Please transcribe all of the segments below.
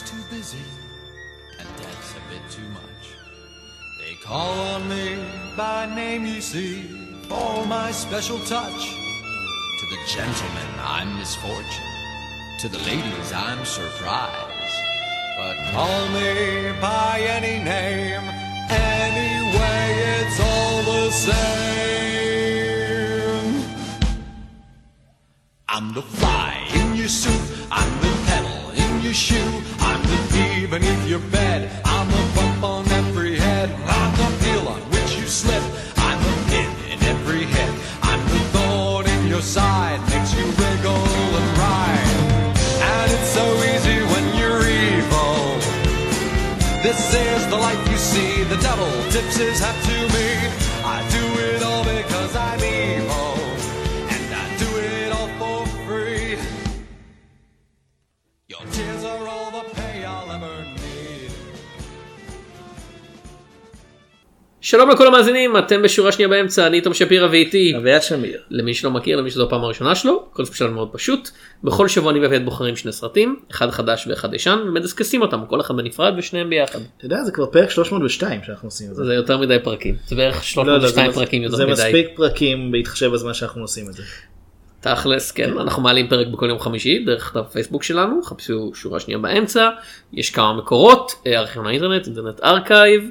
too busy, and dad's a bit too much. They call on me by name, you see, for my special touch. To the gentlemen, I'm misfortune. To the ladies, I'm surprise. But call me by any name, anyway, it's all the same. I'm the fly in your suit, I'm the pedal in your shoe, beneath your bed, I'm the bump on every head, I'm the peel on which you slip, I'm the pin in every head, I'm the thorn in your side, makes you wiggle and ride. And it's so easy when you're evil. This is the life you see, the devil tips his hat to me. שלום לכל המאזינים אתם בשורה שנייה באמצע אני תום שפירא ואיתי אביעד שמיר. למי שלא מכיר למי שזו הפעם הראשונה שלו הקונספט שלנו מאוד פשוט בכל שבוע אני ואביעד בוחרים שני סרטים אחד חדש ואחד ישן ומדסקסים אותם כל אחד בנפרד ושניהם ביחד אתה יודע זה כבר פרק 302 שאנחנו עושים את זה. זה יותר מדי פרקים זה בערך לא, לא, זה 302 מס- פרקים יותר זה מדי מספיק פרקים בהתחשב בזמן שאנחנו עושים את זה. תכלס כן אנחנו מעלים פרק בכל יום חמישי דרך דף פייסבוק שלנו חפשו שורה שנייה באמצע יש כמה מקורות אה, ארכיון האינטרנט Internet Archive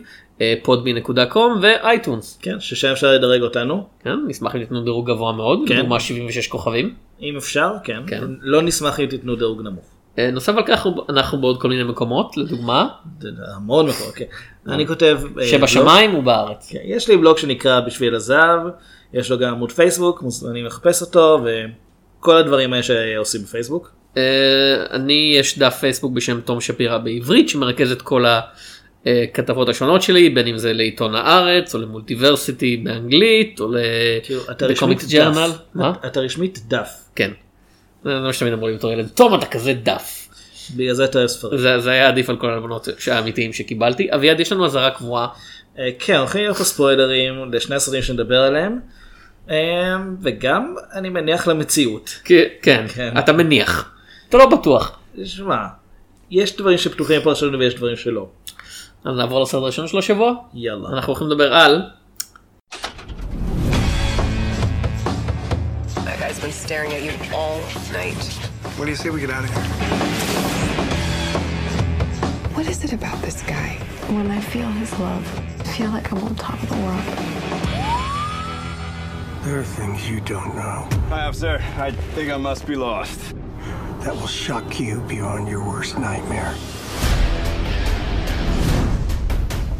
Podbean.com ו iTunes כן ששם אפשר לדרג אותנו כן נשמח אם תיתנו דירוג גבוה מאוד כן. לדוגמה 76 כוכבים. אם אפשר כן כן. לא נשמח אם תיתנו דירוג נמוך. אה, נוסף על כך אנחנו בעוד כל מיני מקומות לדוגמה המון מקום. כן. אני כותב אה, שבשמיים ובארץ. כן, יש לי בלוג שנקרא בשביל הזהב יש לו גם עמוד פייסבוק מוזמנים לחפש אותו וכל הדברים האלה שעושים בפייסבוק. אה, אני יש דף פייסבוק בשם תום שפירא בעברית שמרכז את כל הכתבות השונות שלי בין אם זה לעיתון הארץ או למולטיברסיטי באנגלית או כאילו, לקומיקס רשמית ג'רנל. אתה רשמית דף. כן. זה מה שתמיד אמרו לי בתור ילד תום אתה כזה דף. בגלל זה אתה ספרים. זה זה היה עדיף על כל האלמנות האמיתיים שקיבלתי אביעד יש לנו אזהרה קבועה אה, כן, הולכים להיות פה ספוילרים לשני הסרטים שנדבר עליהם. אה, וגם אני מניח למציאות. כן, כן. אתה מניח אתה לא בטוח. שמע, יש דברים שפתוחים לפרשנות ויש דברים שלא. אז נעבור לסרט הראשון של השבוע יאללה. אנחנו הולכים לדבר על That guy's been staring at you all night. What do you say we get out of here? What is it about this guy? When I feel his love, I feel like I'm on top of the world. There are things you don't know Hi, officer. I think I must be lost. that will shock you beyond your worst nightmare.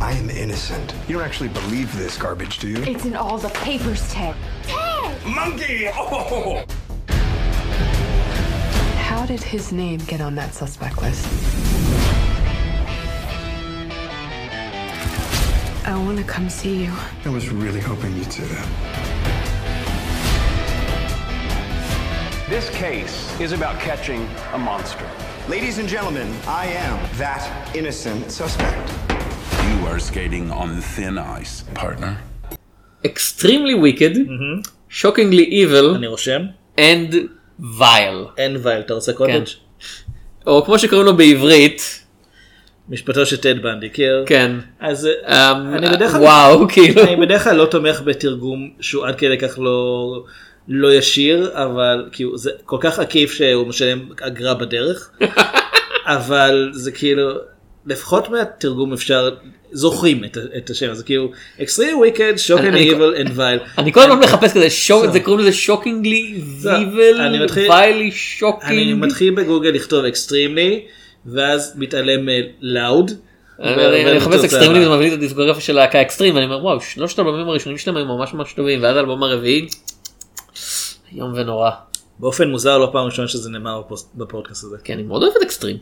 I am innocent. You don't actually believe this garbage, do you? It's in all the papers, Ted. Ted! Monkey! Oh! How did his name get on that suspect list? I want to come see you. I was really hoping you'd say that. This case is about catching a monster. Ladies and gentlemen, I am that innocent suspect. You are skating on thin ice, partner. extremely wicked, shockingly evil אני רושם. and vile. אין וייל, אתה רוצה קוטג'? או כמו שקוראים לו בעברית, משפטו של טד בנדי. כאילו, כן. אז אמ, אני בדרך כלל וואו, כאילו. אני בדרך כלל לא תומך בתרגום שהוא עד כדי כך לא לא ישיר אבל כאילו זה כל כך עקיף שהוא משלם אגרה בדרך אבל זה כאילו לפחות מהתרגום אפשר זוכרים את, את השם הזה כאילו extreme wicked shock and אני- evil and vile. אני כל הזמן מחפש כזה, שוק- זה קוראים לזה שוקינגלי, ויבל, אני מתחיל- ויילי אני. מתחיל בגוגל לכתוב extremely ואז מתעלם loud. אני אני מחפש extremely ומביא לי את הדיסקוגרפיה של להקה אקסטרים ואני אומר וואו שלושת האלבומים הראשונים שלהם היו ממש ממש טובים ואז האלבום הרביעי איום ונורא. באופן מוזר לא פעם ראשונה שזה נאמר בפודקאסט הזה. כי אני מאוד אוהב את אקסטרים.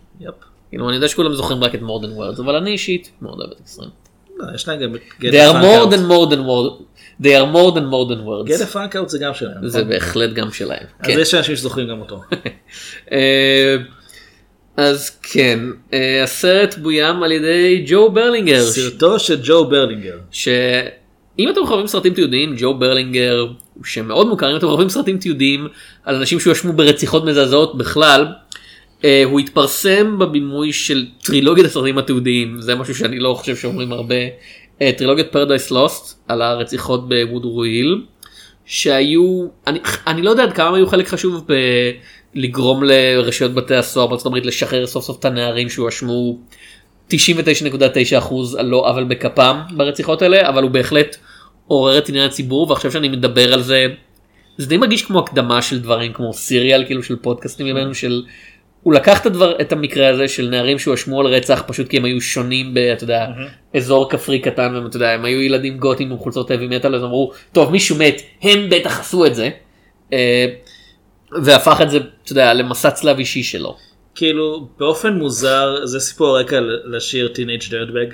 כאילו אני יודע שכולם זוכרים רק את More Than Words אבל אני אישית מאוד אוהב את אקסטרים. לא, יש להם גם They are more than more than more they are more than more than words. Get Out זה גם שלהם. זה נכון? בהחלט גם שלהם. אז כן. יש אנשים שזוכרים גם אותו. אה, אז כן אה, הסרט בוים על ידי ג'ו ברלינגר סרטו של ג'ו ברלינגר. שאם אתם חושבים סרטים תיעודיים ג'ו ברלינגר הוא שם מאוד מוכר אם אתם חושבים סרטים תיעודיים על אנשים שהואשמו ברציחות מזעזעות בכלל הוא התפרסם בבימוי של טרילוגיית הסרטים התיעודיים זה משהו שאני לא חושב שאומרים הרבה. אה, טרילוגיית פרדייס לוסט על הרציחות בוודרו היל שהיו אני, אני לא יודע עד כמה היו חלק חשוב בלגרום לרשויות בתי הסוהר בארצות הברית לשחרר סוף סוף את הנערים שהואשמו 99.9% על לא עוול בכפם ברציחות האלה אבל הוא בהחלט עורר את עניין הציבור ועכשיו שאני מדבר על זה זה די מרגיש כמו הקדמה של דברים כמו סיריאל כאילו של פודקאסטים ממנו של הוא לקח את הדבר את המקרה הזה של נערים שהואשמו על רצח פשוט כי הם היו שונים באתה יודע אזור כפרי קטן ואתה יודע הם היו ילדים גותים עם חולצות heavy metal אז אמרו טוב מישהו מת הם בטח עשו את זה. אה, והפך את זה אתה יודע למסע צלב אישי שלו. כאילו באופן מוזר זה סיפור רקע לשיר Teenage Dirtbag.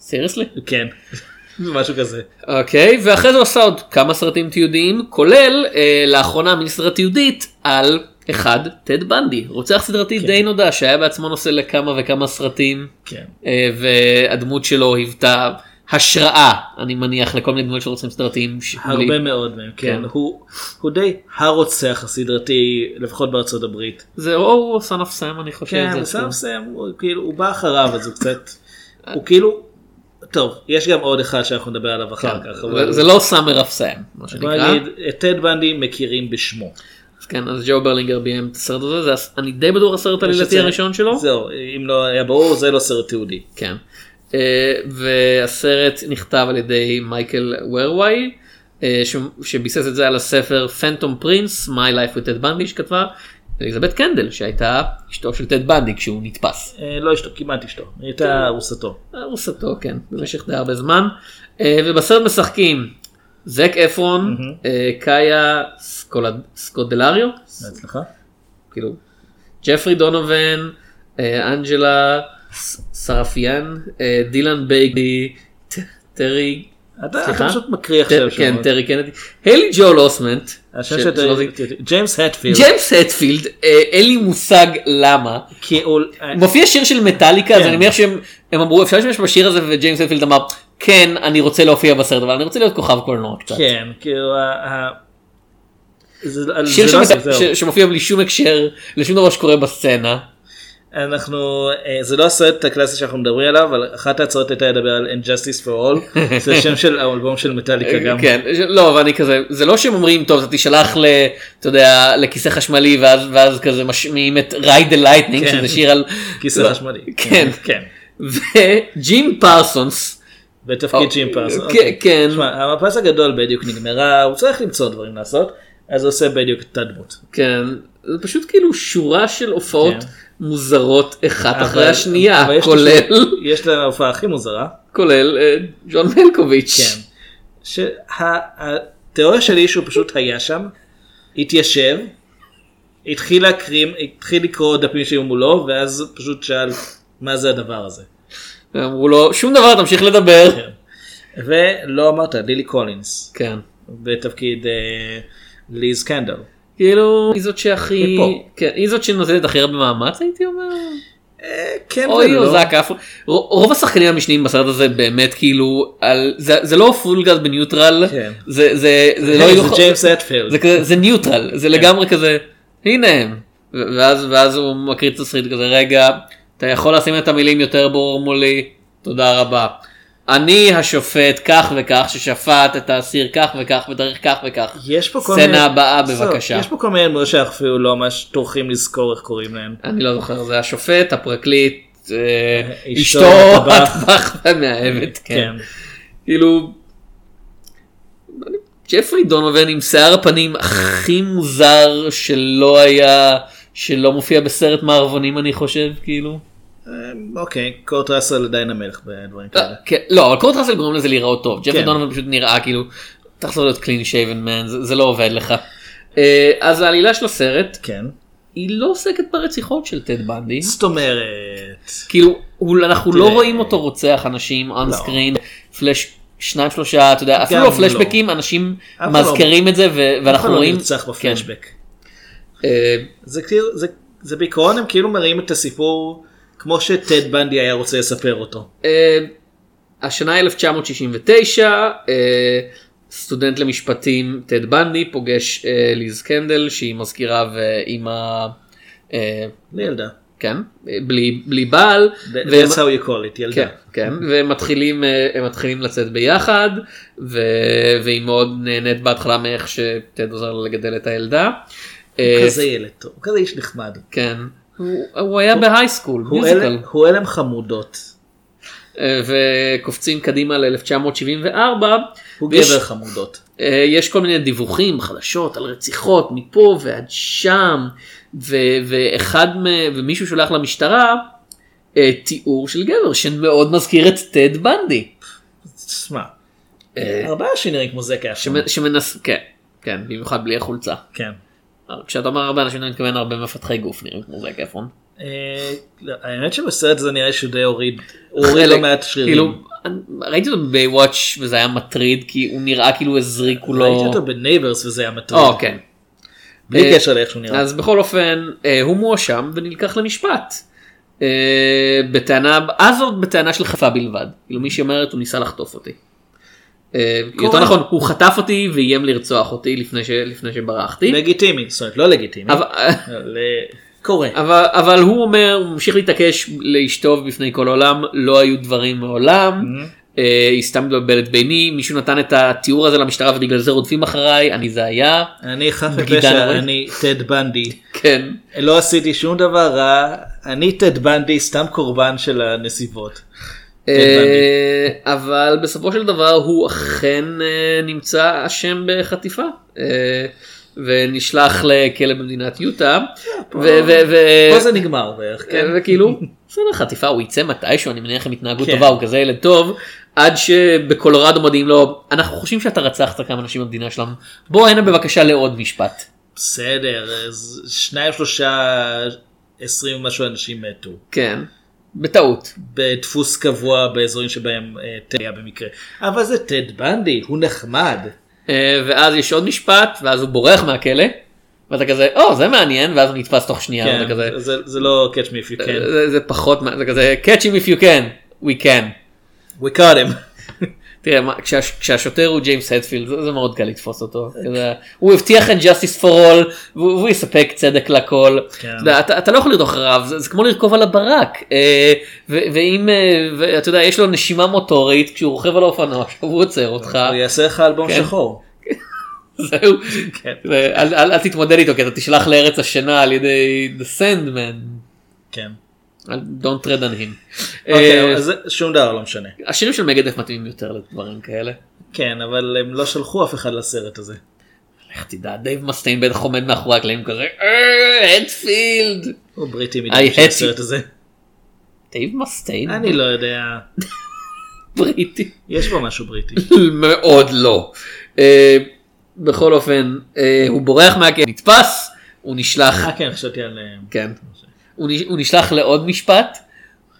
Seriously? כן. משהו כזה. אוקיי ואחרי זה הוא עשה עוד כמה סרטים תיעודיים כולל אה, לאחרונה מיני סדרה תיעודית על אחד טד בנדי רוצח סדרתי די נודע שהיה בעצמו נושא לכמה וכמה סרטים כן. אה, והדמות שלו היוותה השראה אני מניח לכל מיני דמויות של רוצחים סדרתיים. ש- הרבה בלי- מאוד מהם, כן. כן. הוא, הוא די הרוצח הסדרתי, לפחות בארצות הברית. זה או הוא Son of Sam אני חושב. כן, בסדר, כאילו- מסיים, הוא כאילו, הוא בא אחריו, אז הוא קצת, הוא כאילו, טוב, יש גם עוד אחד שאנחנו נדבר עליו אחר כך, זה- אבל זה לא Summer of Sam מה בוא שנקרא. נגיד, את טד בנדי מכירים בשמו. כן אז ג'ו ברלינגר ביים את הסרט הזה זה אני די בטוח הסרט העלילתי הראשון שלו. זהו, אם לא היה ברור, זה לא סרט תיעודי. כן. אה, והסרט נכתב על ידי מייקל ורוואי אה, ש- שביסס את זה על הספר פנטום פרינס My Life with Ted Bundy שכתבה אליזבת קנדל שהייתה אשתו של טד בנדי כשהוא נתפס. אה, לא אשתו, כמעט אשתו, היא הייתה ארוסתו. ארוסתו כן במשך די הרבה זמן אה, ובסרט משחקים זק אפרון אה, קאיה סקודלריו. כאילו ג'פרי דונובן אה, אנג'לה סרפיאן אה, דילן בייקר ט- טרי אתה פשוט מקריא עכשיו כן. טרי קנדי היילי ג'ול אוסמנט ג'יימס הטפילד. ג'יימס הטפילד אין לי מושג למה. מופיע שיר של מטאליקה אז כן. אני מניח שהם הם אמרו אפשר להשתמש בשיר הזה וג'יימס הטפילד אמר כן אני רוצה להופיע בסרט אבל אני רוצה להיות כוכב קולנוע קצת. כן, כאילו... שיר לא- שמופיע בלי שום הקשר לשום דבר שקורה בסצנה. אנחנו אה, זה לא הסרט הקלאסי שאנחנו מדברים עליו אבל אחת ההצעות הייתה לדבר על Injustice for All זה שם של האלבום של מטאליקה גם כן, ש- לא, אבל אני כזה, זה לא שהם אומרים, טוב, אתה תישלח ל, אתה יודע, לכיסא חשמלי, ואז, ואז כזה משמיעים את Ride the Lightning, כן. שזה שיר על... כיסא לא, חשמלי כן. כן וג'ים פרסונס, בתפקיד ג'ים פרסון. כן, אוקיי. כן. תשמע, המפס הגדול בדיוק נגמרה הוא צריך למצוא דברים לעשות אז הוא עושה בדיוק את הדמות. כן, זה פשוט כאילו שורה של הופעות כן. מוזרות אחת אחרי השנייה, כולל, יש לה ההופעה הכי מוזרה. כולל אה, ג'ון מלקוביץ'. כן. שהתיאוריה שלי שהוא פשוט היה שם, התיישב, התחיל להקרים, התחיל לקרוא דפים שהיו מולו, ואז פשוט שאל מה זה הדבר הזה. אמרו לו, שום דבר, תמשיך לדבר. כן. ולא אמרת, לילי קולינס, כן. בתפקיד אה, ליז קנדל. כאילו, היא זאת שהכי. כן, היא זאת שנותנת הכי הרבה מאמץ הייתי אומר. אה, כן אוי ולא. זק אפרון. רוב השחקנים המשניים בסרט הזה באמת כאילו על זה זה לא פול גז בניוטרל כן. זה זה זה לא זה ג'יימס הטפילד. זה זה ניוטרל זה לגמרי כזה הנה הם ואז ואז הוא מקריא את התסריט כזה רגע אתה יכול לשים את המילים יותר ברור מולי תודה רבה. אני השופט כך וכך ששפט את האסיר כך וכך בדרך כך וכך. יש פה כל סצנה מיני... הבאה זהו, בבקשה. יש פה כל מיני דמויות שאנחנו אפילו לא ממש טורחים לזכור איך קוראים להם. אני לא זוכר זה השופט הפרקליט אה, אשתו, אשתו הטבח. הטבח והמאהבת כן. כן. כאילו ג'פרי דונובן עם שיער הפנים הכי מוזר שלא היה שלא מופיע בסרט מערבונים אני חושב כאילו. אה, אוקיי, קורט ראסל עדיין המלך בדברים כאלה. כן, לא אבל קורט ראסל גורם לזה להיראות טוב ג'פרי כן. דונובן פשוט נראה כאילו תחזור להיות קלין שייבן מן זה לא עובד לך. אה, אז העלילה של הסרט כן. היא לא עוסקת ברציחות של טד בנדי. זאת אומרת, כאילו אנחנו לא. רואים אותו רוצח אנשים לא. screen פלאש שניים שלושה אתה יודע אפילו לא פלשבקים אנשים אף אחד לא- מזכירים את זה אף אחד ואנחנו לא רואים נרצח כן. בפלשבק. אה, זה כאילו, זה- זה בעיקרון הם כאילו מראים את הסיפור כמו שטד בנדי היה רוצה לספר אותו. אה, השנה 1969 אה, סטודנט למשפטים טד בנדי פוגש אה, ליז קנדל שהיא מזכירה ואימא אה, לילדה. כן, בלי, בלי בעל. That's how you call it, ילדה. כן, כן, והם מתחילים, מתחילים לצאת ביחד, ו... והיא מאוד נהנית בהתחלה מאיך שטד עוזר לה לגדל את הילדה. אה, כזה ילד טוב, הוא כזה איש נחמד. כן, הוא, הוא היה בהייסקול, מיוזיקל, הוא הלם חמודות. אה, וקופצים קדימה ל-1974. הוא גבר חמודות. אה, יש כל מיני דיווחים, חדשות על רציחות מפה ועד שם, ו- ואחד מ... ומישהו שולח למשטרה אה, תיאור של גבר שמאוד מזכיר את טד בנדי. תשמע, ארבעה שנראים כמו אפרון. שמ- שמנס... כן, כן, במיוחד בלי החולצה. כן. כשאתה אומר הרבה אנשים אתה מתכוון הרבה מפתחי גוף נראים כמו זק אפרון. אה, לא, האמת שבסרט הזה נראה שהוא די הוריד, הוא הוריד לא מעט שרירים. כאילו, אני- ראיתי אותו בוואץ' וזה היה מטריד כי הוא נראה כאילו הזריקו לו. ראיתי אותו בנייברס וזה היה מטריד. או, כן. בלי אה, קשר לאיך שהוא נראה. אז בכל אופן אה, הוא מואשם ונלקח למשפט. בטענה, אז עוד בטענה של חפה בלבד. כאילו מישהי אומרת הוא ניסה לחטוף אותי. אה, יותר נכון הוא חטף אותי ואיים לרצוח אותי לפני, ש, לפני שברחתי. לגיטימי, זאת אומרת לא לגיטימי. אבל, אה, קורה. אבל, אבל הוא אומר הוא ממשיך להתעקש לאשתו בפני כל העולם לא היו דברים מעולם. היא סתם מבלבלת ביני מישהו נתן את התיאור הזה למשטרה ובגלל זה רודפים אחריי אני זה היה אני חף מפשע. אני טד בנדי. כן לא עשיתי שום דבר רע, אני טד בנדי, סתם קורבן של הנסיבות. אה, אבל בסופו של דבר הוא אכן אה, נמצא אשם בחטיפה אה, ונשלח לכלא במדינת יוטה פה זה נגמר בערך, כן? וכאילו בסדר חטיפה הוא יצא מתישהו אני מניח עם התנהגות כן. טובה הוא כזה ילד טוב עד שבקולורדו מודיעים לו אנחנו חושבים שאתה רצחת כמה אנשים במדינה שלנו בוא הנה בבקשה לעוד משפט. בסדר, שניים שלושה עשרים ומשהו אנשים מתו. כן בטעות בדפוס קבוע באזורים שבהם אה, טד היה במקרה. אבל זה טד בנדי, הוא נחמד. אה, ואז יש עוד משפט ואז הוא בורח מהכלא ואתה כזה או זה מעניין ואז הוא נתפס תוך שנייה כן, כזה זה, זה לא catch me if you can. זה, זה פחות זה כזה catch him if you can we can. We caught him. תראה מה, כשהש, כשהשוטר הוא ג'יימס הדפילד זה, זה מאוד קל לתפוס אותו כזה, הוא הבטיח את justice for all והוא, והוא יספק צדק לכל כן. אתה, יודע, אתה, אתה לא יכול לרדוף אחריו זה, זה כמו לרכוב על הברק אה, ו, ואם אה, ואתה יודע יש לו נשימה מוטורית כשהוא רוכב על האופנוע הוא עוצר אותך הוא יעשה לך אלבום כן. שחור. זהו כן. אל, אל, אל תתמודד איתו כי אתה תשלח לארץ השינה על ידי the sandman. כן. Don't tread on him. אוקיי, אה, אז זה- שום דבר לא משנה. השירים של מגדת' מתאימים יותר לדברים כאלה. כן, אבל הם לא שלחו אף אחד לסרט הזה. איך תדע, דייב מסטיין בטח עומד מאחורי הקלעים כזה, "אה, הטפילד. הוא בריטי I מדי בשביל hate הסרט you. הזה. דייב מסטיין? אני לא יודע. בריטי. יש בו משהו בריטי. מאוד לא. אה, בכל אופן, אה, הוא בורח מהכלא, נתפס, הוא נשלח, אה כן, חשבתי על... אה, כן, הוא נש- הוא נשלח לעוד משפט,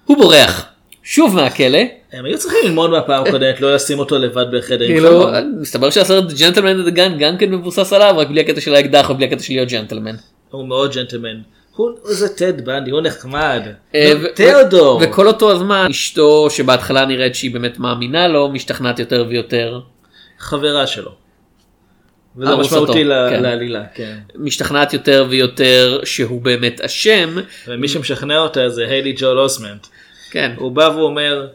הוא בורח, שוב מהכלא, הם היו צריכים ללמוד מהפעם הקודמת, לא לשים אותו לבד בחדר כאילו. מסתבר שהסרט ג'נטלמן וגן גם כן מבוסס עליו, רק בלי הקטע של האקדח ובלי הקטע של להיות ג'נטלמן. הוא מאוד ג'נטלמן. הוא זה טד בנדי, הוא נחמד. אה, תיאודור. וכל אותו הזמן אשתו שבהתחלה נראית שהיא באמת מאמינה לו משתכנעת יותר ויותר חברה שלו. וזה משמעותי ל- כן. לעלילה, כן. משתכנעת יותר ויותר שהוא באמת אשם ומי שמשכנע אותה זה היילי ג'ול אוסמנט. כן הוא בא ואומר...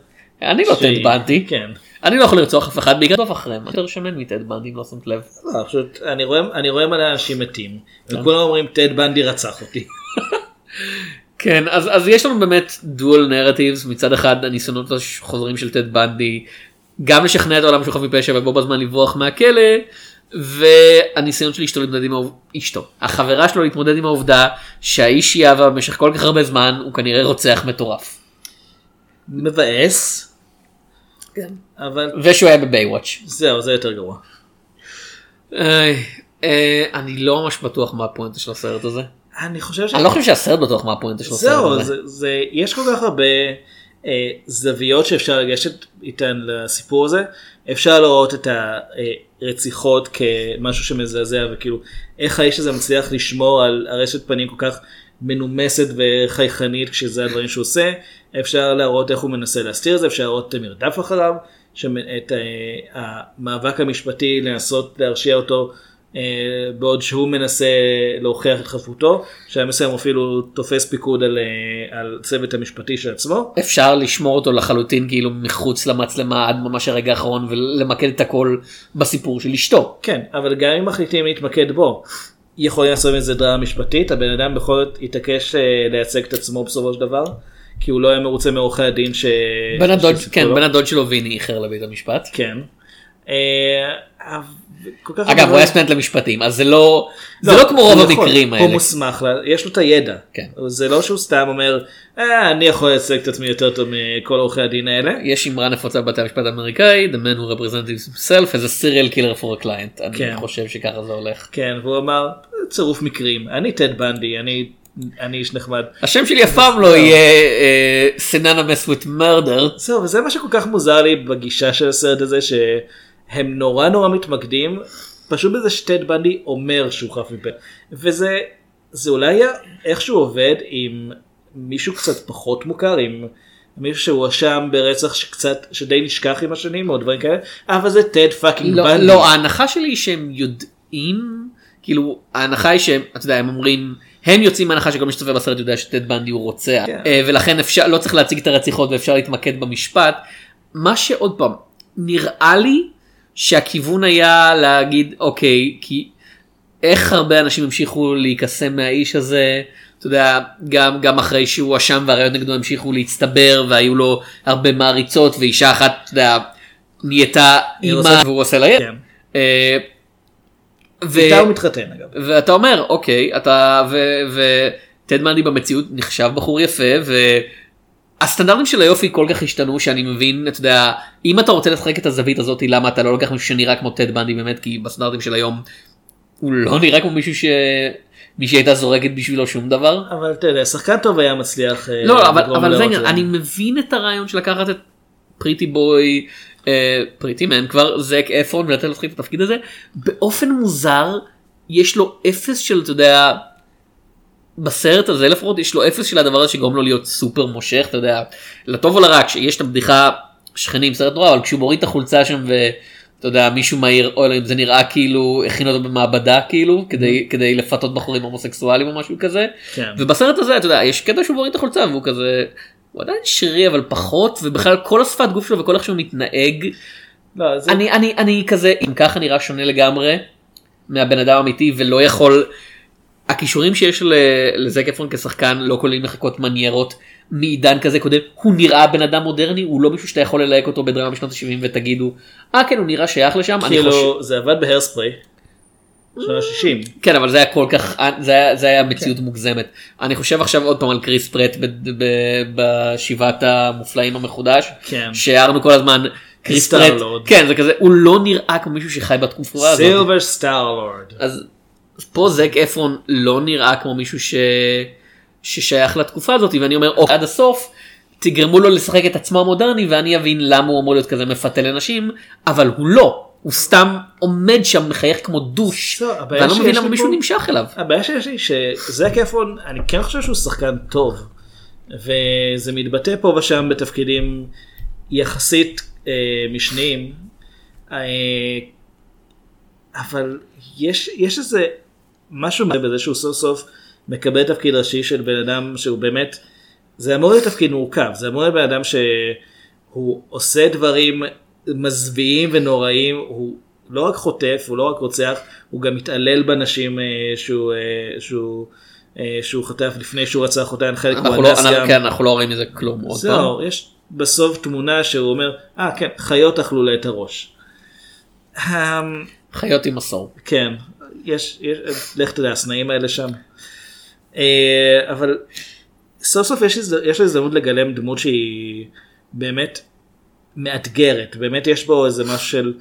אני לא שהיא- טד בנדי כן. אני לא יכול לרצוח אף אחד בגלל טוב אחריהם אני יותר שמן מטד בנדי אם לא שמת לב לא, פשוט אני רואה אני רואה מלא אנשים מתים. כן. וכולם אומרים טד בנדי רצח אותי. כן אז אז יש לנו באמת דואל נרטיבס מצד אחד הניסיונות החוזרים של טד בנדי גם לשכנע את העולם שהוא חף מפשע ובו בזמן לברוח מהכלא והניסיון של אשתו להתמודד עם אשתו, החברה שלו להתמודד עם העובדה שהאיש שהיא אהבה במשך כל כך הרבה זמן הוא כנראה רוצח מטורף. מבאס. אבל ושהוא היה בבייוואץ'. זהו זה יותר גרוע. איי, אה, אני לא ממש בטוח מה הפואנטה של הסרט הזה. אני חושב ש... אני לא חושב שהסרט בטוח מה הפואנטה של הסרט זהו, הזה. זה, זה, יש כל כך הרבה זוויות שאפשר לגשת איתן לסיפור הזה. אפשר לראות את הרציחות כמשהו שמזעזע וכאילו איך האיש הזה מצליח לשמור על הרשת פנים כל כך מנומסת וחייכנית כשזה הדברים שהוא עושה. אפשר להראות איך הוא מנסה להסתיר את זה, אפשר להראות את המרדף אחריו, את אה, המאבק המשפטי לנסות להרשיע אותו אה, בעוד שהוא מנסה להוכיח את חפותו, שהיה מסוים אפילו תופס פיקוד על, אה, על צוות המשפטי של עצמו. אפשר לשמור אותו לחלוטין כאילו מחוץ למצלמה עד ממש הרגע האחרון ולמקד את הכל בסיפור של אשתו. כן, אבל גם אם מחליטים להתמקד בו, יכולים לעשות מזה דרמה משפטית, הבן אדם בכל זאת התעקש אה, לייצג את עצמו בסופו של דבר, כי הוא לא היה מרוצה מעורכי הדין ש... בן הדוד, כן, לו. בן הדוד שלו ויני איחר לבית המשפט. כן. אגב הוא היה סטודנט למשפטים אז זה לא זה לא כמו רוב הוא המקרים הוא האלה. מוסמך, לה- יש לו את הידע. כן. זה לא שהוא סתם אומר, אה, אני יכול לייצג את עצמי יותר טוב מכל עורכי הדין האלה. יש אמרה נפוצה בבתי המשפט האמריקאי the man who represents himself as a serial killer for a client. אני כן. חושב שככה זה הולך. כן, והוא אמר, צירוף מקרים, אני טד בנדי, אני אני איש נחמד. השם שלי אף פעם לא יהיה אה, סיננמס with murder. זהו, וזה מה שכל כך מוזר לי בגישה של הסרט הזה, שהם נורא נורא מתמקדים, פשוט בזה שטד בנדי אומר שהוא חף מפה. וזה זה אולי איכשהו עובד עם מישהו קצת פחות מוכר, עם מישהו שהואשם ברצח שקצת, שדי נשכח עם השנים, או דברים כאלה, אבל זה טד fucking לא, בנדי. לא, ההנחה שלי היא שהם יודעים, כאילו, ההנחה היא שהם, אתה יודע, הם אומרים, הם יוצאים מהנחה שכל מי שצופה בסרט יודע שטד בנדי הוא רוצח, כן. אה, ולכן אפשר, לא צריך להציג את הרציחות ואפשר להתמקד במשפט. מה שעוד פעם, נראה לי שהכיוון היה להגיד, אוקיי, כי איך הרבה אנשים המשיכו להיקסם מהאיש הזה, אתה יודע, גם, גם אחרי שהוא הואשם והראיות נגדו המשיכו להצטבר והיו לו הרבה מעריצות ואישה אחת, אתה יודע, נהייתה אימא והוא עושה לה ילד. כן. אה, ו- איתה הוא מתחתן אגב. ואתה אומר אוקיי אתה וטד מנדי במציאות נחשב בחור יפה והסטנדרטים של היופי כל כך השתנו שאני מבין אתה יודע אם אתה רוצה לשחק את הזווית הזאת למה אתה לא לוקח מישהו שנראה כמו טד בנדי באמת כי בסטנדרטים של היום הוא לא נראה כמו מישהו שמישהי הייתה זורקת בשבילו שום דבר. אבל אתה יודע, שחקן טוב היה מצליח אה, לא אבל אבל זה זה. אני מבין את הרעיון של לקחת את פריטי בוי פריטי מן כבר זק אפרון ולתת לו לשחק את התפקיד הזה באופן מוזר יש לו אפס של אתה יודע בסרט הזה לפחות יש לו אפס של הדבר הזה שגורם לו להיות סופר מושך אתה יודע לטוב או לרע כשיש את הבדיחה שכנים סרט נורא אבל כשהוא מוריד את החולצה שם ואתה יודע מישהו מהעיר או אלוהים זה נראה כאילו הכין אותו במעבדה כאילו כדי כדי לפתות בחורים הומוסקסואלים או משהו כזה. כן. ובסרט הזה אתה יודע יש קטע שהוא מוריד את החולצה והוא כזה הוא עדיין שרירי אבל פחות ובכלל כל השפת גוף שלו וכל איך שהוא מתנהג. לא, זה... אני אני אני כזה אם ככה נראה שונה לגמרי מהבן אדם האמיתי ולא יכול הכישורים שיש לזק אפרון כשחקן לא כוללים לחכות מניירות מעידן כזה קודם הוא נראה בן אדם מודרני הוא לא מישהו שאתה יכול ללהק אותו בדרמה בשנות ה-70 ותגידו אה כן הוא נראה שייך לשם אני חושב כאילו, זה עבד בהרספרי. שנות ה-60. כן אבל זה היה כל כך זה היה, זה היה מציאות מוגזמת אני חושב עכשיו עוד פעם על קריס פרט ב- ב- בשבעת המופלאים המחודש כן. שהערנו כל הזמן קריס פרט. כן זה כזה הוא לא נראה כמו מישהו שחי בתקופה הזאת סילבר סטאר לורד. אז פה זק אפרון לא נראה כמו מישהו ש... ששייך לתקופה הזאת ואני אומר אוקיי, עד הסוף תגרמו לו לשחק את עצמו המודרני ואני אבין למה הוא אמור להיות כזה מפתה לנשים אבל הוא לא הוא סתם עומד שם מחייך כמו דוש לא, ואני לא מבין למה מישהו פה- נמשך אליו. הבעיה שיש לי שזק אפרון אני כן חושב שהוא שחקן טוב וזה מתבטא פה ושם בתפקידים יחסית אה, משניים אה, אבל יש יש איזה משהו בזה שהוא סוף סוף מקבל תפקיד ראשי של בן אדם שהוא באמת זה אמור להיות תפקיד מורכב זה אמור להיות בן אדם שהוא עושה דברים מזוויעים ונוראים הוא לא רק חוטף הוא לא רק רוצח הוא גם מתעלל בנשים אה, שהוא אה, שהוא אה, שהוא חטף לפני שהוא רצח אותן חלק הוא לא, גם. כן, אנחנו לא רואים מזה כלום. זהו יש בסוף תמונה שהוא אומר אה כן חיות אכלו לה את הראש. אמ, חיות עם מסור. כן, יש, יש, לך תדע, הסנאים האלה שם. אה, אבל סוף סוף יש, יש הזדמנות לגלם דמות שהיא באמת מאתגרת, באמת יש בו איזה משהו של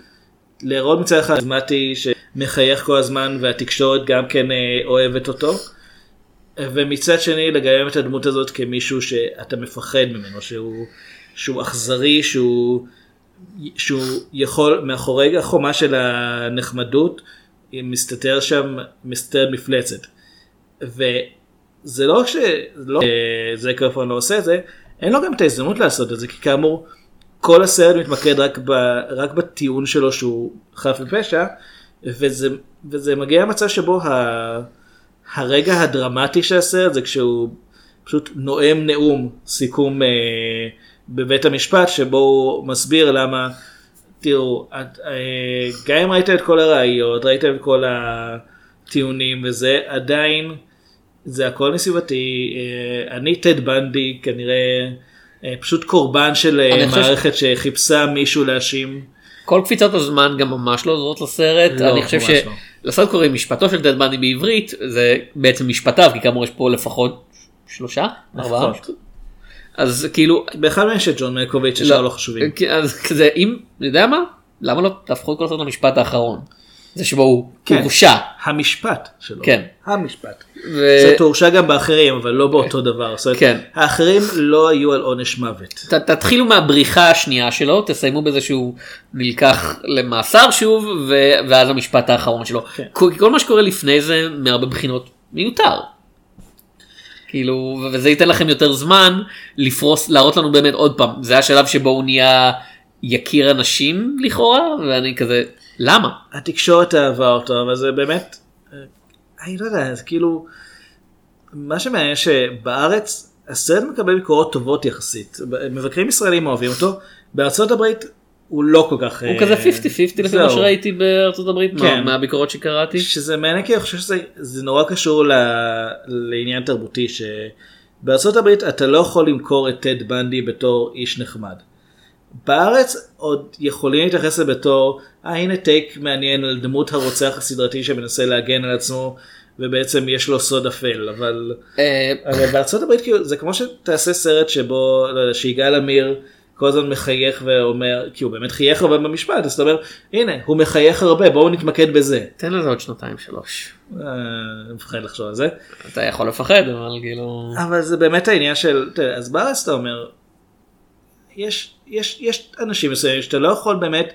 להראות מצד אחד כריזמטי שמחייך כל הזמן והתקשורת גם כן אה, אוהבת אותו. ומצד שני לגלם את הדמות הזאת כמישהו שאתה מפחד ממנו, שהוא, שהוא אכזרי, שהוא, שהוא יכול, מאחורי החומה של הנחמדות, מסתתר שם, מסתתרת מפלצת. וזה לא רק שזה כמובן לא עושה את זה, אין לו גם את ההזדמנות לעשות את זה, כי כאמור, כל הסרט מתמקד רק, ב, רק בטיעון שלו שהוא חף מפשע, וזה, וזה מגיע למצב שבו ה, הרגע הדרמטי של הסרט זה כשהוא פשוט נואם נאום סיכום אה, בבית המשפט שבו הוא מסביר למה תראו את, אה, גם אם ראיתם את כל הראיות ראיתם את כל הטיעונים וזה עדיין זה הכל נסיבתי אה, אני טד בנדי כנראה אה, פשוט קורבן של אה, חושב ש- מערכת שחיפשה מישהו להאשים. כל קפיצות הזמן גם ממש לא עוזרות לסרט לא, אני חושב ממש לא. שלסרט קוראים משפטו של דד בנדי בעברית זה בעצם משפטיו כי כאמור יש פה לפחות שלושה ארבעה. אז כאילו באחד מהם של ג'ון מלקוביץ' ששאר לא חשובים. כי- אז כזה אם אני יודע מה למה לא תהפכו כל הסרט למשפט האחרון זה שבו הוא כן. הורשע המשפט שלו. כן. המשפט. ו- זה הורשע גם באחרים אבל לא באותו דבר. זאת כן. האחרים לא היו על עונש מוות. ת- תתחילו מהבריחה השנייה שלו תסיימו בזה שהוא נלקח למאסר שוב ו- ואז המשפט האחרון שלו כן. כל, כל מה שקורה לפני זה מהרבה בחינות מיותר. כאילו וזה ייתן לכם יותר זמן לפרוס להראות לנו באמת עוד פעם זה השלב שבו הוא נהיה יקיר אנשים לכאורה ואני כזה למה התקשורת אהבה אותו אבל זה באמת. אה, אני לא יודע זה כאילו. מה שמעניין שבארץ הסרט מקבל ביקורות טובות יחסית. מבקרים ישראלים אוהבים אותו. בארצות הברית הוא לא כל כך. הוא אה, כזה 50-50 לפי זהו. מה שראיתי בארצות הברית כן. מהביקורות שקראתי. שזה מעניין כי אני חושב שזה זה נורא קשור ל, לעניין תרבותי שבארצות הברית אתה לא יכול למכור את טד בנדי בתור איש נחמד. בארץ עוד יכולים להתייחס לזה בתור אה הנה טייק מעניין על דמות הרוצח הסדרתי שמנסה להגן על עצמו ובעצם יש לו סוד אפל אבל, אה, אבל בארצות הברית כאילו זה כמו שתעשה סרט שבו לא יודע, שיגאל עמיר כל הזמן מחייך ואומר כי הוא באמת חייך הרבה במשפט אז אתה אומר הנה הוא מחייך הרבה בואו נתמקד בזה. תן לזה עוד שנתיים שלוש. אה, אני מפחד לחשוב על זה. אתה יכול לפחד אבל כאילו אבל זה באמת העניין של, תראה, אז בארץ אתה אומר, יש, יש, יש אנשים מסוימים שאתה לא יכול באמת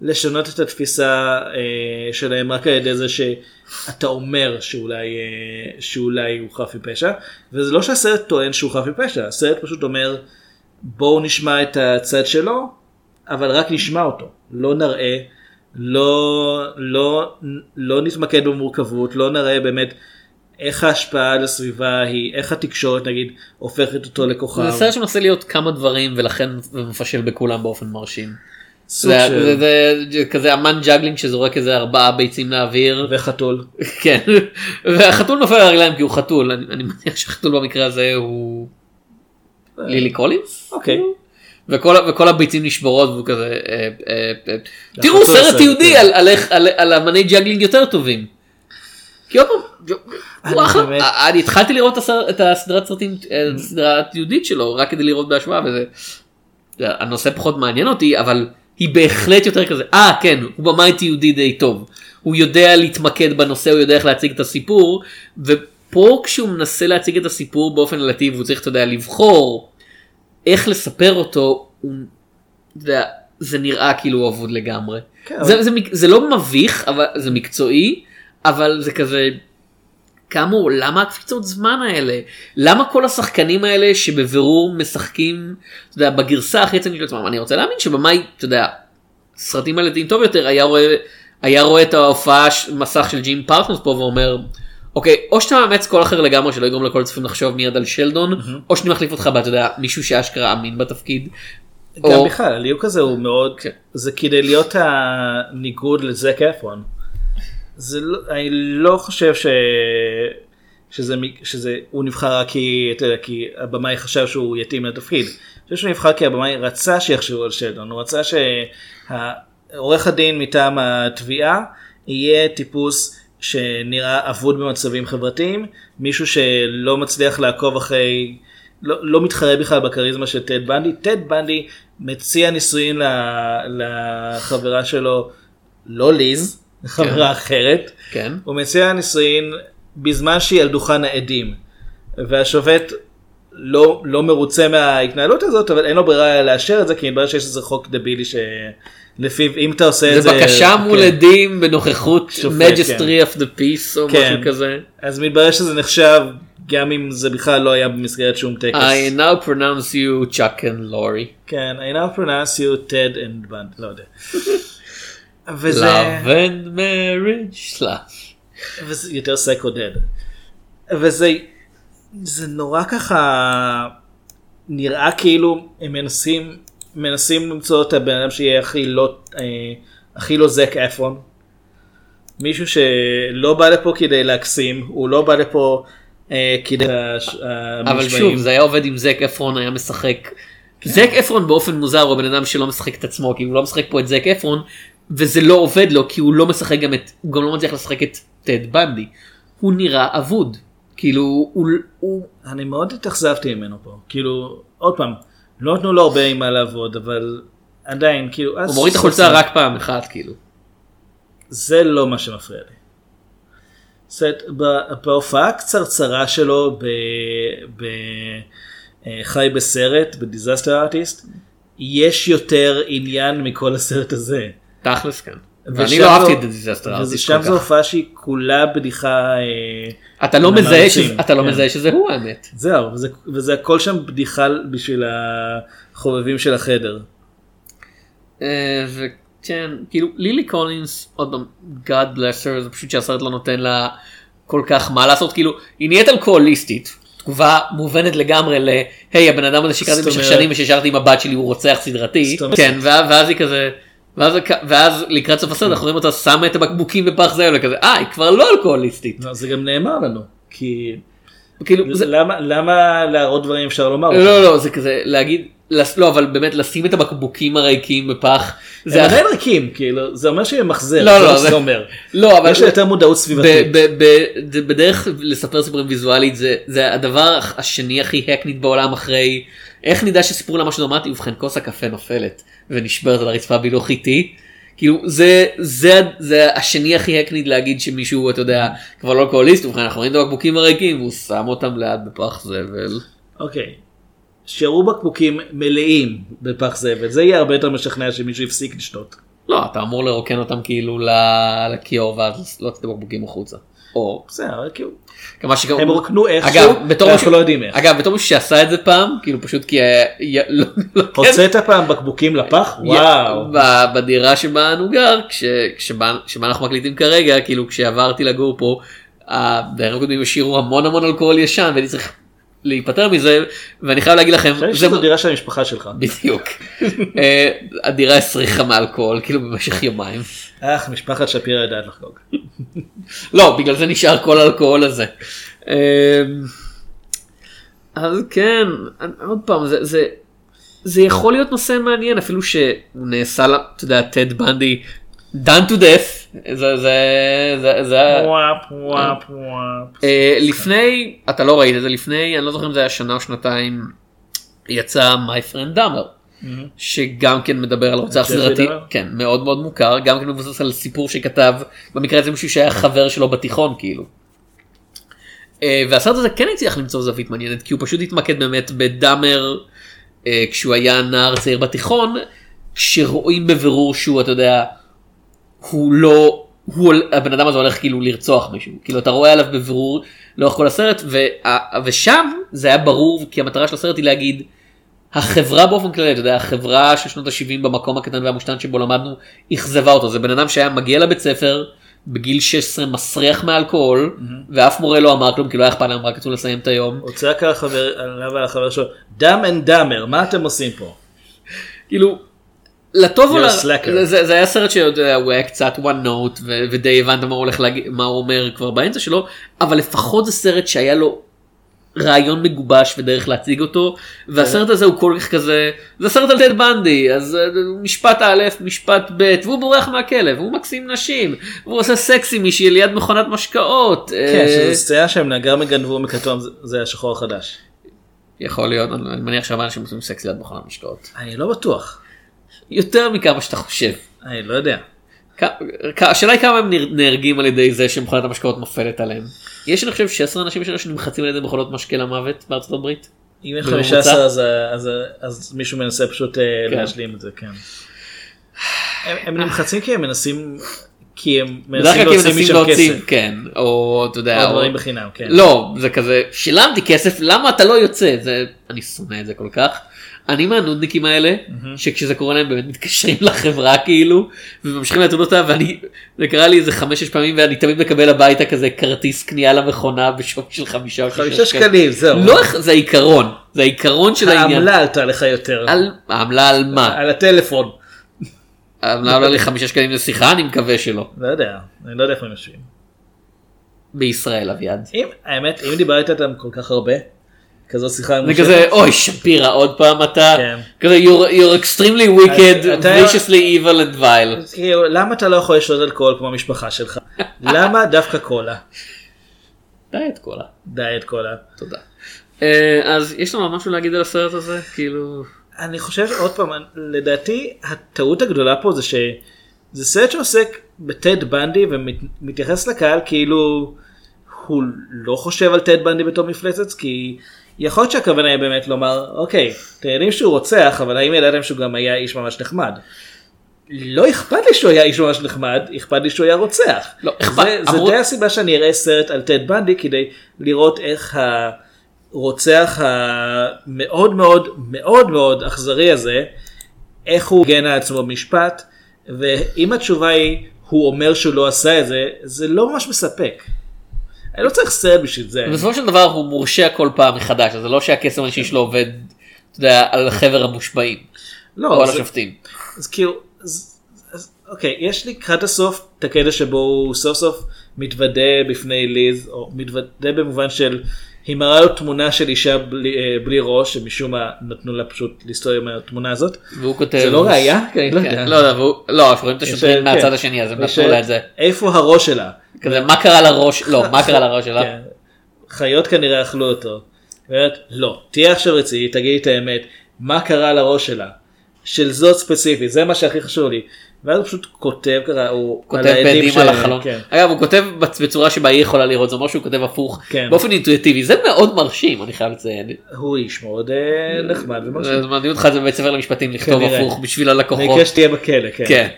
לשנות את התפיסה אה, שלהם רק על ידי זה שאתה אומר שאולי, אה, שאולי הוא חף מפשע, וזה לא שהסרט טוען שהוא חף מפשע, הסרט פשוט אומר בואו נשמע את הצד שלו, אבל רק נשמע אותו, לא נראה, לא, לא, לא נתמקד במורכבות, לא נראה באמת איך ההשפעה על הסביבה היא, איך התקשורת נגיד הופכת אותו לכוכב. זה סרט שמנסה להיות כמה דברים ולכן מפשל בכולם באופן מרשים. זה, של- זה, זה, זה כזה אמן juggling שזורק איזה ארבעה ביצים לאוויר וחתול. כן והחתול נופל על הרגליים כי הוא חתול אני, אני מניח שהחתול במקרה הזה הוא לילי קולינס אוקיי. וכל, וכל הביצים נשברות והוא כזה אה, אה, אה, תראו סרט יהודי כן. על, על, על, על אמני juggling יותר טובים. כי עוד פעם, הוא אחלה. אני התחלתי לראות את הסדרת סרטים, אה, הסדרה התיעודית שלו רק כדי לראות בהשוואה וזה. הנושא פחות מעניין אותי אבל היא בהחלט יותר כזה אה כן הוא במאי תיעודי די טוב הוא יודע להתמקד בנושא הוא יודע איך להציג את הסיפור ופה כשהוא מנסה להציג את הסיפור באופן עלתי והוא צריך אתה יודע לבחור איך לספר אותו הוא, יודע, זה נראה כאילו הוא אבוד לגמרי. כן, זה, אבל- זה, מק- זה לא מביך אבל זה מקצועי אבל זה כזה כאמור למה הקפיצות זמן האלה? למה כל השחקנים האלה שבבירור משחקים אתה יודע, בגרסה הכי רצינית של עצמם? אני רוצה להאמין שבמאי אתה יודע סרטים על ילדים טוב יותר היה רואה היה רואה את ההופעה מסך של ג'ים פרסונס פה ואומר אוקיי או שאתה מאמץ קול אחר לגמרי שלא יגרום לכל הצופים לחשוב מיד על שלדון או שאני מחליף אותך אתה יודע מישהו שאשכרה אמין בתפקיד. גם או- בכלל, הליהוק הזה הוא מאוד, כן. זה כדי להיות הניגוד לזק אפרון. זה לא, אני לא חושב ש... שזה, שזה, הוא נבחר רק כי, אתה יודע, כי הבמאי חשב שהוא יתאים לתפקיד. אני חושב שהוא נבחר כי הבמאי רצה שיחשבו על שלדון, הוא רצה שעורך הדין מטעם התביעה יהיה טיפוס שנראה אבוד במצבים חברתיים, מישהו שלא מצליח לעקוב אחרי, לא, לא מתחרה בכלל בכריזמה של טד בנדי. טד בנדי מציע נישואין לחברה שלו, לא ליז, חברה אחרת. כן. הוא מציע נישואין בזמן שהיא על דוכן העדים. והשופט לא, לא מרוצה מההתנהלות הזאת, אבל אין לו ברירה לאשר את זה, כי מתברר שיש איזה חוק דבילי שלפיו אם אתה עושה את זה זה... בקשה מול כן. עדים בנוכחות magistrate of the peace או כן. משהו כזה. אז מתברר שזה נחשב, גם אם זה בכלל לא היה במסגרת שום טקס. I now pronounce you Chuck and Laurie. כן, I now pronounce you Ted and Bundy, לא יודע. וזה, love and marriage slash. וזה יותר סקודד. וזה זה נורא ככה נראה כאילו הם מנסים מנסים למצוא את הבן אדם שיהיה הכי לא אה, הכי לא זק אפרון. מישהו שלא בא לפה כדי להקסים הוא לא בא לפה אה, כדי אבל. שוב זה היה עובד אם זק אפרון היה משחק. זק אפרון באופן מוזר הוא בן אדם שלא משחק את עצמו כי הוא לא משחק פה את זק אפרון וזה לא עובד לו כי הוא לא משחק גם את הוא גם לא מצליח לשחק את טד בנדי. הוא נראה אבוד. כאילו הוא, הוא אני מאוד התאכזבתי ממנו פה כאילו עוד פעם לא נתנו לו הרבה עם מה לעבוד אבל עדיין כאילו הוא מוריד את החולצה רק פעם אחת כאילו. זה לא מה שמפריע לי. זאת, בהופעה הקצרצרה שלו ב... ב... אה, בסרט בדיזסטר ארטיסט יש יותר עניין מכל הסרט הזה. תכלס כן. ואני לא אהבתי את Disaster Artist ושם זו. הופעה שהיא כולה בדיחה. אה, אתה לא. מזהה שזה- אתה לא כן. מזהה שזה הוא האמת. זהו וזה, וזה הכל שם בדיחה בשביל החובבים של החדר. אה, וכן כאילו לילי קולינס עוד פעם God bless her זה פשוט שהסרט לא נותן לה כל כך מה לעשות כאילו היא נהיית אלכוהוליסטית תגובה מובנת לגמרי ל היי הבן אדם הזה זאת במשך שנים וששרתי עם הבת שלי הוא רוצח סדרתי כן ואז היא כזה. ואז, ואז לקראת סוף הסרט אנחנו רואים אותה שמה את הבקבוקים בפח זבל וכזה אה היא כבר לא אלכוהוליסטית לא, זה גם נאמר לנו כי כאילו זה, למה למה להראות דברים אפשר לומר. לא לא זה כזה להגיד לס- לא אבל באמת לשים את הבקבוקים הריקים בפח זה זה עדיין ריקים כאילו זה אומר שיהיה מחזר. לא, זה לא, מה זה- אומר. לא אבל יש יותר מודעות סביבתית. זה בדרך לספר סיפורים ויזואלית זה זה הדבר השני הכי הקנית בעולם אחרי איך נדע שסיפרו לה משהו דרמטי ובכן כוס הקפה נופלת ונשברת על הרצפה בהילוך איטי. כאילו זה זה זה השני הכי הקנית להגיד שמישהו אתה יודע כבר לא אלכוהוליסט ובכן אנחנו רואים את הבקבוקים הריקים והוא שם אותם ליד בפח זבל. אוקיי. שירו בקבוקים מלאים בפח זבל זה יהיה הרבה יותר משכנע שמישהו יפסיק לשתות. לא אתה אמור לרוקן אותם כאילו לכיור ואז לא את הבקבוקים החוצה. או בסדר כאילו כמה שגם הם רוקנו איכשהו אגב בתור מישהו לא יודעים איך. אגב בתור מישהו שעשה את זה פעם כאילו פשוט כי היה- לא- לא- כן. הוצאת פעם בקבוקים לפח? וואו. בדירה שבה אנו גר כש- שבה אנחנו מקליטים כרגע כאילו כשעברתי לגור פה הדיירים הקודמים השאירו המון המון אלכוהול ישן והייתי צריך להיפטר מזה ואני חייב להגיד לכם זה שזו דירה של המשפחה שלך. בדיוק אה, הדירה הסריחה מאלכוהול כאילו במשך יומיים אך משפחת שפירא יודעת לחגוג. לא בגלל זה נשאר כל האלכוהול הזה. אה, אז כן עוד פעם זה זה זה יכול להיות נושא מעניין אפילו שהוא נעשה לה אתה יודע טד בנדי done to death זה זה זה זה וואפ וואפ וואפ. אה, לפני אתה לא ראית את זה לפני אני לא זוכר אם זה היה שנה או שנתיים יצא my friend דאמר. שגם כן מדבר על רוצח סדרתי? כן מאוד מאוד מוכר, גם כן מבוסס על סיפור שכתב, במקרה הזה מישהו שהיה חבר שלו בתיכון כאילו. אה, והסרט הזה כן הצליח למצוא זווית מעניינת כי הוא פשוט התמקד באמת בדאמר אה, כשהוא היה נער צעיר בתיכון, כשרואים בבירור שהוא אתה יודע, הוא לא, הוא, הבן אדם הזה הולך כאילו לרצוח מישהו, כאילו אתה רואה עליו בבירור לאורך כל הסרט וה- ושם זה היה ברור כי המטרה של הסרט היא להגיד החברה באופן כללי, אתה יודע, החברה של שנות ה-70 במקום הקטן והמושתן שבו למדנו, אכזבה אותו. זה בן אדם שהיה מגיע לבית ספר בגיל 16 מסריח מאלכוהול, ואף מורה לא אמר כלום, כי לא היה אכפת להם, רק רצו לסיים את היום. הוא צעק על החבר שלו Dumb and Dumber מה אתם עושים פה? כאילו, לטוב או You're ל... זה, זה, זה היה סרט שהוא היה קצת one note, ו- ודי הבנת מה הוא הולך להגיד, מה הוא אומר כבר באמצע שלו, אבל לפחות זה סרט שהיה לו רעיון מגובש ודרך להציג אותו, והסרט הזה הוא כל כך כזה, זה סרט על טד בנדי, אז אה, משפט א', משפט ב', והוא בורח מהכלא, והוא מקסים נשים, והוא עושה סקס עם מישהי ליד מכונת משקאות. כן, אה, שזו סצנה שהם נגר מגנבו מכתום זה- השחור החדש. יכול להיות, אני אני מניח שהרבה אנשים עושים סקס ליד מכונת משקאות. אני לא בטוח. יותר מכמה שאתה חושב. אני לא יודע. השאלה היא כמה הם נהרגים על ידי זה שמכונת המשקאות נופלת עליהם. יש אני חושב 16 אנשים בשנה שנמחצים על ידי מכונות משקה למוות בארצות הברית. אם יש בממוצע? 15 אז, אז, אז מישהו מנסה פשוט אה, כן. להשלים את זה, כן. הם, הם נמחצים כי הם מנסים, כי הם מנסים להוציא משם כסף. כן, או אתה יודע, או או- דברים בחינם, כן. לא, זה כזה, שילמתי כסף, למה אתה לא יוצא? זה, אני שונא את זה כל כך. אני מהנודניקים האלה שכשזה קורה להם באמת מתקשרים לחברה כאילו וממשיכים להטעון אותה ואני זה קרה לי איזה חמש שש פעמים ואני תמיד מקבל הביתה כזה כרטיס קנייה למכונה בשווי של חמישה או חמישה שקלים זהו. לא זה העיקרון זה העיקרון של העניין. העמלה עלתה לך יותר. העמלה על מה? על הטלפון. העמלה עולה לי חמישה שקלים לשיחה אני מקווה שלא. לא יודע, אני לא יודע איפה הם יושבים. בישראל אביעד. האמת, אם דיברת איתם כל כך הרבה, כזו שיחה ממושכת, כזה אוי שפירא עוד פעם אתה כן. כזה you're, you're extremely wicked viciously evil and vile. כאילו, למה אתה לא יכול לשתות אלכוהול כמו המשפחה שלך? למה דווקא קולה? דיאט קולה. דיאט קולה. תודה. אה, אז יש לנו משהו להגיד על הסרט הזה כאילו אני חושב שעוד פעם, לדעתי הטעות הגדולה פה זה שזה סרט שעוסק בטד בנדי ומתייחס לקהל כאילו הוא לא חושב על טד בנדי בתור מפלצת כי יכול להיות שהכוונה היא באמת לומר אוקיי אתם יודעים שהוא רוצח אבל האם ידעתם שהוא גם היה איש ממש נחמד. לא אכפת לי שהוא היה איש ממש נחמד, אכפת לי שהוא היה רוצח. לא, אכפת- זה, זה אמרו- די הסיבה שאני אראה סרט על טד בנדי כדי לראות איך הרוצח המאוד מאוד מאוד מאוד אכזרי הזה, איך הוא הגן על עצמו במשפט, ואם התשובה היא הוא אומר שהוא לא עשה את זה, זה לא ממש מספק. אני לא צריך סרט בשביל זה. בסופו של דבר הוא מורשע כל פעם מחדש אז זה לא שהקסם האישי שלו עובד אתה יודע, על חבר המושבעים. לא, או על השופטים. אז כאילו, אוקיי, יש לי לקראת הסוף את הקטע שבו הוא סוף סוף מתוודה בפני ליז, או מתוודה במובן של, היא מראה לו תמונה של אישה בלי, אה, בלי ראש, שמשום מה נתנו לה פשוט להסתובב עם התמונה הזאת. והוא כותב זה לא ראייה? כן, לא כן. לא יודע, לא, אנחנו רואים את השוטרים כן. מהצד השני אז הם נתנו לה את זה. איפה הראש שלה? כזה מה קרה לראש לא מה קרה לראש שלה. כן. חיות כנראה אכלו אותו. לא, תהיה עכשיו רציני, תגידי את האמת, מה קרה לראש שלה? של זאת ספציפית, זה מה שהכי חשוב לי. ואז הוא פשוט כותב ככה, הוא כותב ש- על החלון. כן. אגב הוא כותב בצ- בצורה שבה היא יכולה לראות זה אומר שהוא כותב הפוך כן. באופן אינטואיטיבי זה מאוד מרשים אני חייב לציין. הוא איש מאוד אה, נחמד ומרשים. זה מדהים אותך זה בבית ספר למשפטים לכתוב. הפוך בשביל הלקוחות. במקרה שתהיה בכלא, כן. כן.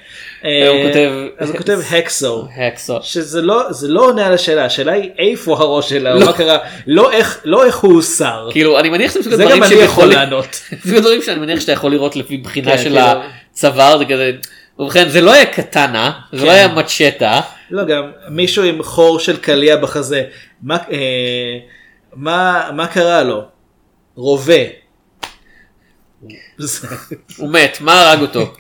אה, הוא כותב- אז הוא כותב הקסו. הקסו. שזה לא, זה לא עונה על השאלה, השאלה היא איפה הראש שלה, או מה קרה, לא איך, לא איך הוא הוסר. כאילו אני מניח שזה מסוג זה הדברים גם אני שהם יכול לענות. זה דברים שאני מניח שאתה יכול לראות לפי בחינה כן, של כאילו. הצוואר זה כזה. ובכן זה לא היה קטנה זה כן. לא היה מצ'טה. לא, גם מישהו עם חור של קליע בחזה, מה, אה, מה, מה קרה לו? רובה. זה- הוא מת מה הרג אותו.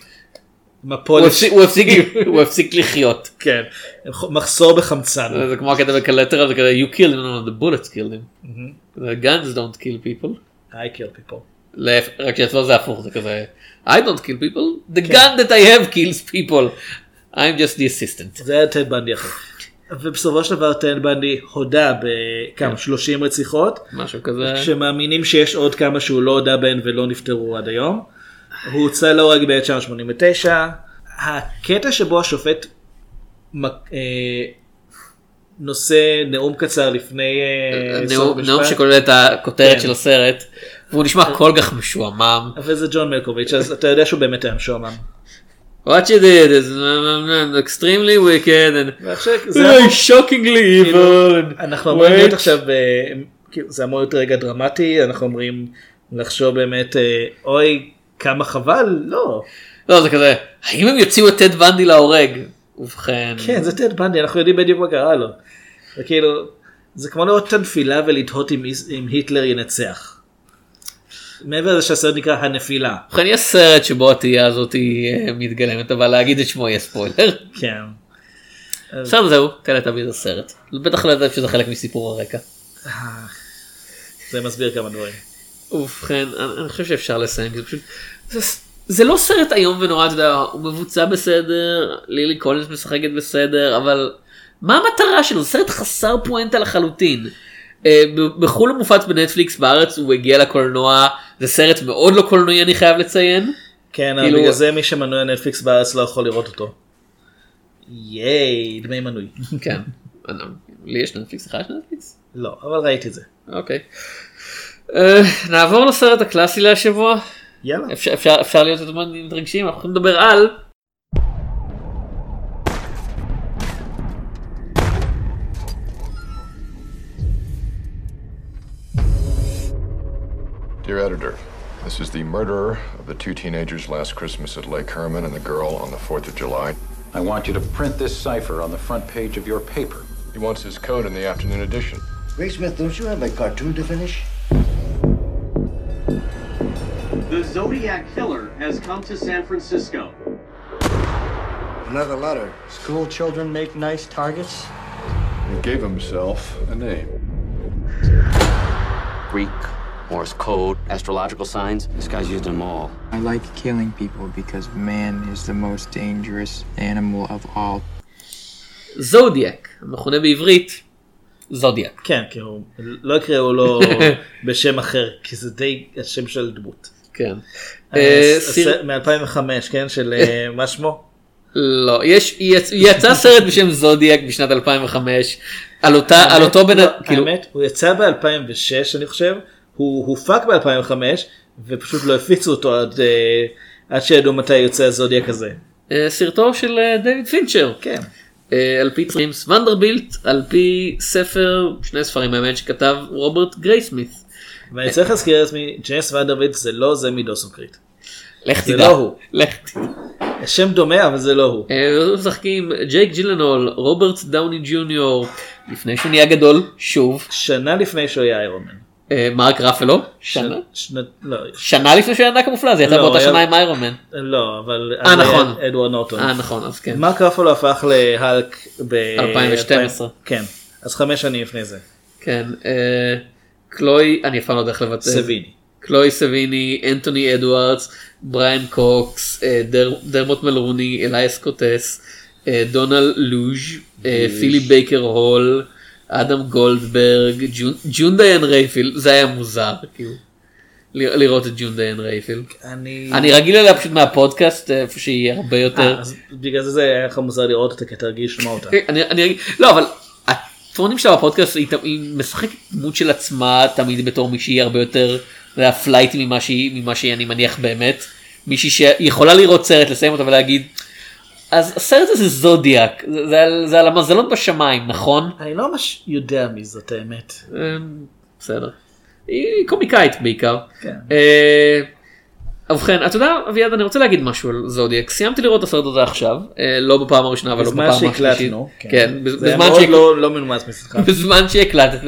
הוא הפסיק- הוא לחיות. כן, מחסור בחמצן. זה כמו הקטע בקלטרה זה כזה you killed him the bullets killed him. The guns don't kill people. I kill people. רק שאצלו זה הפוך זה כזה I don't kill people the gun that I have kills people. I'm just the assistant. זה היה טד בנדי אחר. ובסופו של דבר טד בנדי הודה בכמה 30 רציחות, משהו כזה. שמאמינים שיש עוד כמה שהוא לא הודה בהן ולא נפטרו עד היום. הוא הוצא להורג ב-1989. הקטע שבו השופט אה, נושא נאום קצר לפני אה, סוף נאום שכולל את הכותרת כן. של הסרט. והוא נשמע כל כך משועמם. וזה ג'ון מלקוביץ' אז אתה יודע שהוא באמת היה משועמם. What you did is uh, extremely wicked and זה אמור- shockingly כאילו, evil. אנחנו אמורים להיות. עכשיו, אה, כאילו, זה אמור להיות רגע דרמטי, אנחנו אומרים לחשוב באמת, אה, אוי, כמה חבל, לא. לא זה כזה האם הם יוציאו את טד בנדי להורג. ובכן. כן, זה טד בנדי, אנחנו יודעים בדיוק מה קרה לו. זה כאילו, זה כמו לראות את הנפילה ולתהות אם היטלר ינצח. מעבר לזה שהסרט נקרא הנפילה. ובכן יש סרט שבו התהייה הזאת אה, מתגלמת אבל להגיד את שמו יהיה ספוילר. כן. עכשיו זהו תן את אביב הסרט. בטח לא ידעת שזה חלק מסיפור הרקע. זה מסביר כמה דברים. ובכן אני, חושב שאפשר לסיים זה פשוט זה לא סרט איום ונורא אתה יודע הוא מבוצע בסדר לילי קולינס משחקת בסדר אבל מה המטרה שלו זה סרט חסר פואנטה לחלוטין. אה, בחו"ל הוא מופץ בנטפליקס בארץ הוא הגיע לקולנוע זה סרט מאוד לא קולנועי אני חייב לציין. כן, אבל כאילו- בגלל זה מי שמנוי נטפליקס בארץ לא יכול לראות אותו. ייי, דמי מנוי. כן. אני- לי יש נטפליקס לך יש נטפליקס? לא, אבל ראיתי את זה. אוקיי. אה, נעבור לסרט הקלאסי להשבוע. יאללה. אפשר, אפשר, אפשר להיות מתרגשים אנחנו לדבר על Dear editor, This is the murderer of the two teenagers last Christmas at Lake Herman and the girl on the 4th of July. I want you to print this cipher on the front page of your paper. He wants his code in the afternoon edition. Ray Smith, don't you have a cartoon to finish? The Zodiac Killer has come to San Francisco. Another letter. School children make nice targets. He gave himself a name. Greek, Morse code, astrological signs. This guy's used them all. I like killing people because man is the most dangerous animal of all. זודיאק, המכונה בעברית זודיאק. כן, כאילו, לא יקראו לו בשם אחר, כי זה די השם של דמות. כן. מ-2005, כן? של אה, מה שמו? לא, יש, יצא סרט בשם זודיאק בשנת 2005, על אותה, על אותו בן, כאילו, האמת, הוא יצא ב-2006 אני חושב, הוא הופק ב-2005, ופשוט לא הפיצו אותו עד, אה, עד שידעו מתי יוצא הזודיאק הזה. אה, סרטו של דויד פינצ'ר. כן. על פי ג'יימס ונדרבילט, על פי ספר, שני ספרים האמת שכתב רוברט גרייסמית. ואני צריך להזכיר לעצמי, ג'יימס ונדרבילט זה לא זה מדוסון קריק. לך תדע. זה לא הוא. לך תדע. שם דומה אבל זה לא הוא. משחקים ג'ייק ג'ילנול, רוברט דאוני ג'וניור, לפני שהוא נהיה גדול, שוב. שנה לפני שהוא היה איירון מן. מרק רפלו? שנה? לא. שנה לפני שהוא המופלא, זה יצא באותה שנה עם איירון מן. לא, אבל... אה נכון. אדוארד נורטון. אה נכון, אז כן. מרק רפלו הפך להלק ב-2012. כן, אז חמש שנים לפני זה. כן. קלוי, אני אף פעם לא יודע איך לבטא. סביני. קלוי סביני, אנטוני אדוארדס, בריאן קוקס, דר, דרמוט מלרוני, אליאס קוטיאס, דונל לוג, פיליפ בייקר הול, אדם גולדברג, ג'ון, ג'ון דיאן רפאל, זה היה מוזר, כאילו, לראות את ג'ון דיאן רפאל. אני... אני רגיל אליה פשוט מהפודקאסט, איפה שהיא הרבה יותר. אז בגלל זה זה היה לך מוזר לראות אותה, כי אתה רגיל לשמוע אותה. אני, אני, לא, אבל הטונים שלה בפודקאסט, היא, היא משחקת דמות של עצמה תמיד בתור מישהי הרבה יותר. זה היה flighty ממה שהיא, ממה שהיא אני מניח באמת. מישהי שיכולה לראות סרט, לסיים אותה ולהגיד, אז הסרט הזה זודיאק, זה, זה, על, זה על המזלות בשמיים, נכון? אני לא ממש יודע מי זאת האמת. בסדר. היא קומיקאית בעיקר. כן. ובכן, אתה יודע, אביעד, אני רוצה להגיד משהו על זודיאק. סיימתי לראות את הסרט הזה עכשיו, לא בפעם הראשונה, אבל לא בפעם השלישית. כן, זה היה מאוד לא, לא מנומס מצדך. בזמן שהקלטת,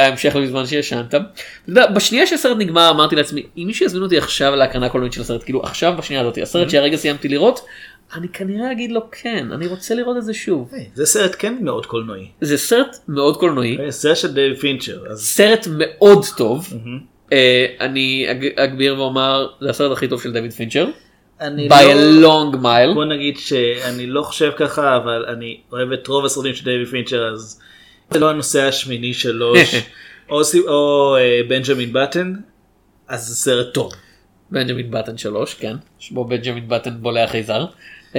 ההמשך בזמן שישנת. בשנייה שהסרט נגמר אמרתי לעצמי, אם מישהו יזמין אותי עכשיו להקרנה קולנועית של הסרט, כאילו עכשיו בשנייה הזאת, הסרט שהרגע סיימתי לראות, אני כנראה אגיד לו כן, אני רוצה לראות את זה שוב. זה סרט כן מאוד קולנועי. זה סרט מאוד קולנועי. סרט של דייב פינצ'ר. סרט מאוד טוב. Uh, אני אגביר ואומר זה הסרט הכי טוב של דויד פינצ'ר. אני by לא, a long mile. בוא נגיד שאני לא חושב ככה אבל אני אוהב את רוב הסרטים של דויד פינצ'ר אז זה לא הנושא השמיני שלו או, או uh, בנג'מין בטן אז זה סרט טוב. בנג'מין בטן 3 כן שבו בנג'מין בטן בולע חייזר. Uh,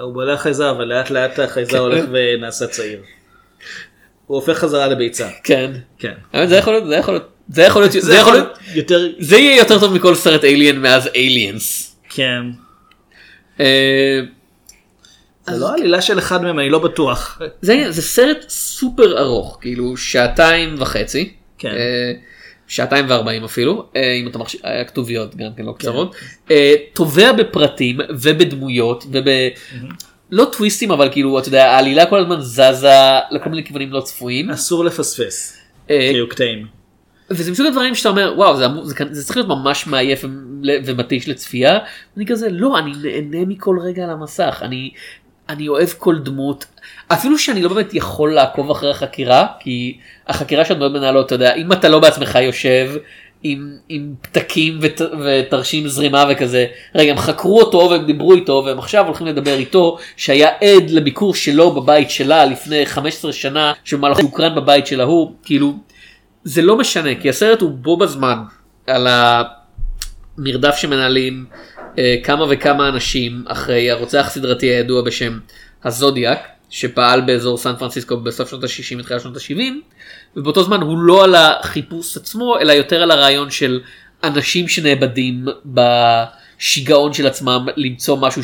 הוא בולע חייזר אבל לאט לאט החייזר הולך ונעשה צעיר. הוא הופך חזרה לביצה. כן. כן. זה יכול להיות, זה יכול להיות, זה יכול להיות, זה יכול להיות יותר, זה יהיה יותר טוב מכל סרט אליאן מאז אליאנס. כן. זה לא עלילה של אחד מהם, אני לא בטוח. זה, זה סרט סופר ארוך, כאילו שעתיים וחצי. כן. שעתיים וארבעים אפילו, אם אתה מחשיב, היה כתוביות גם כן לא קצרות. תובע בפרטים ובדמויות וב... לא טוויסטים אבל כאילו אתה יודע העלילה כל הזמן זזה לכל מיני כיוונים לא צפויים. אסור לפספס. כאילו קטעים. וזה מסוג הדברים שאתה אומר וואו זה, זה, זה צריך להיות ממש מעייף ומתיש לצפייה. אני כזה לא אני נהנה מכל רגע על המסך אני אני אוהב כל דמות. אפילו שאני לא באמת יכול לעקוב אחרי החקירה כי החקירה שאת מאוד מנהלות אתה יודע אם אתה לא בעצמך יושב עם, עם פתקים ות, ותרשים זרימה וכזה רגע הם חקרו אותו והם דיברו איתו והם עכשיו הולכים לדבר איתו שהיה עד לביקור שלו בבית שלה לפני 15 שנה שבמהלכו הוקרן בבית של ההוא כאילו זה לא משנה כי הסרט הוא בו בזמן על המרדף שמנהלים כמה וכמה אנשים אחרי הרוצח הסדרתי הידוע בשם הזודיאק שפעל באזור סן פרנסיסקו בסוף שנות ה-60 תחילת שנות ה-70 ובאותו זמן הוא לא על החיפוש עצמו אלא יותר על הרעיון של אנשים שנאבדים בשיגעון של עצמם למצוא משהו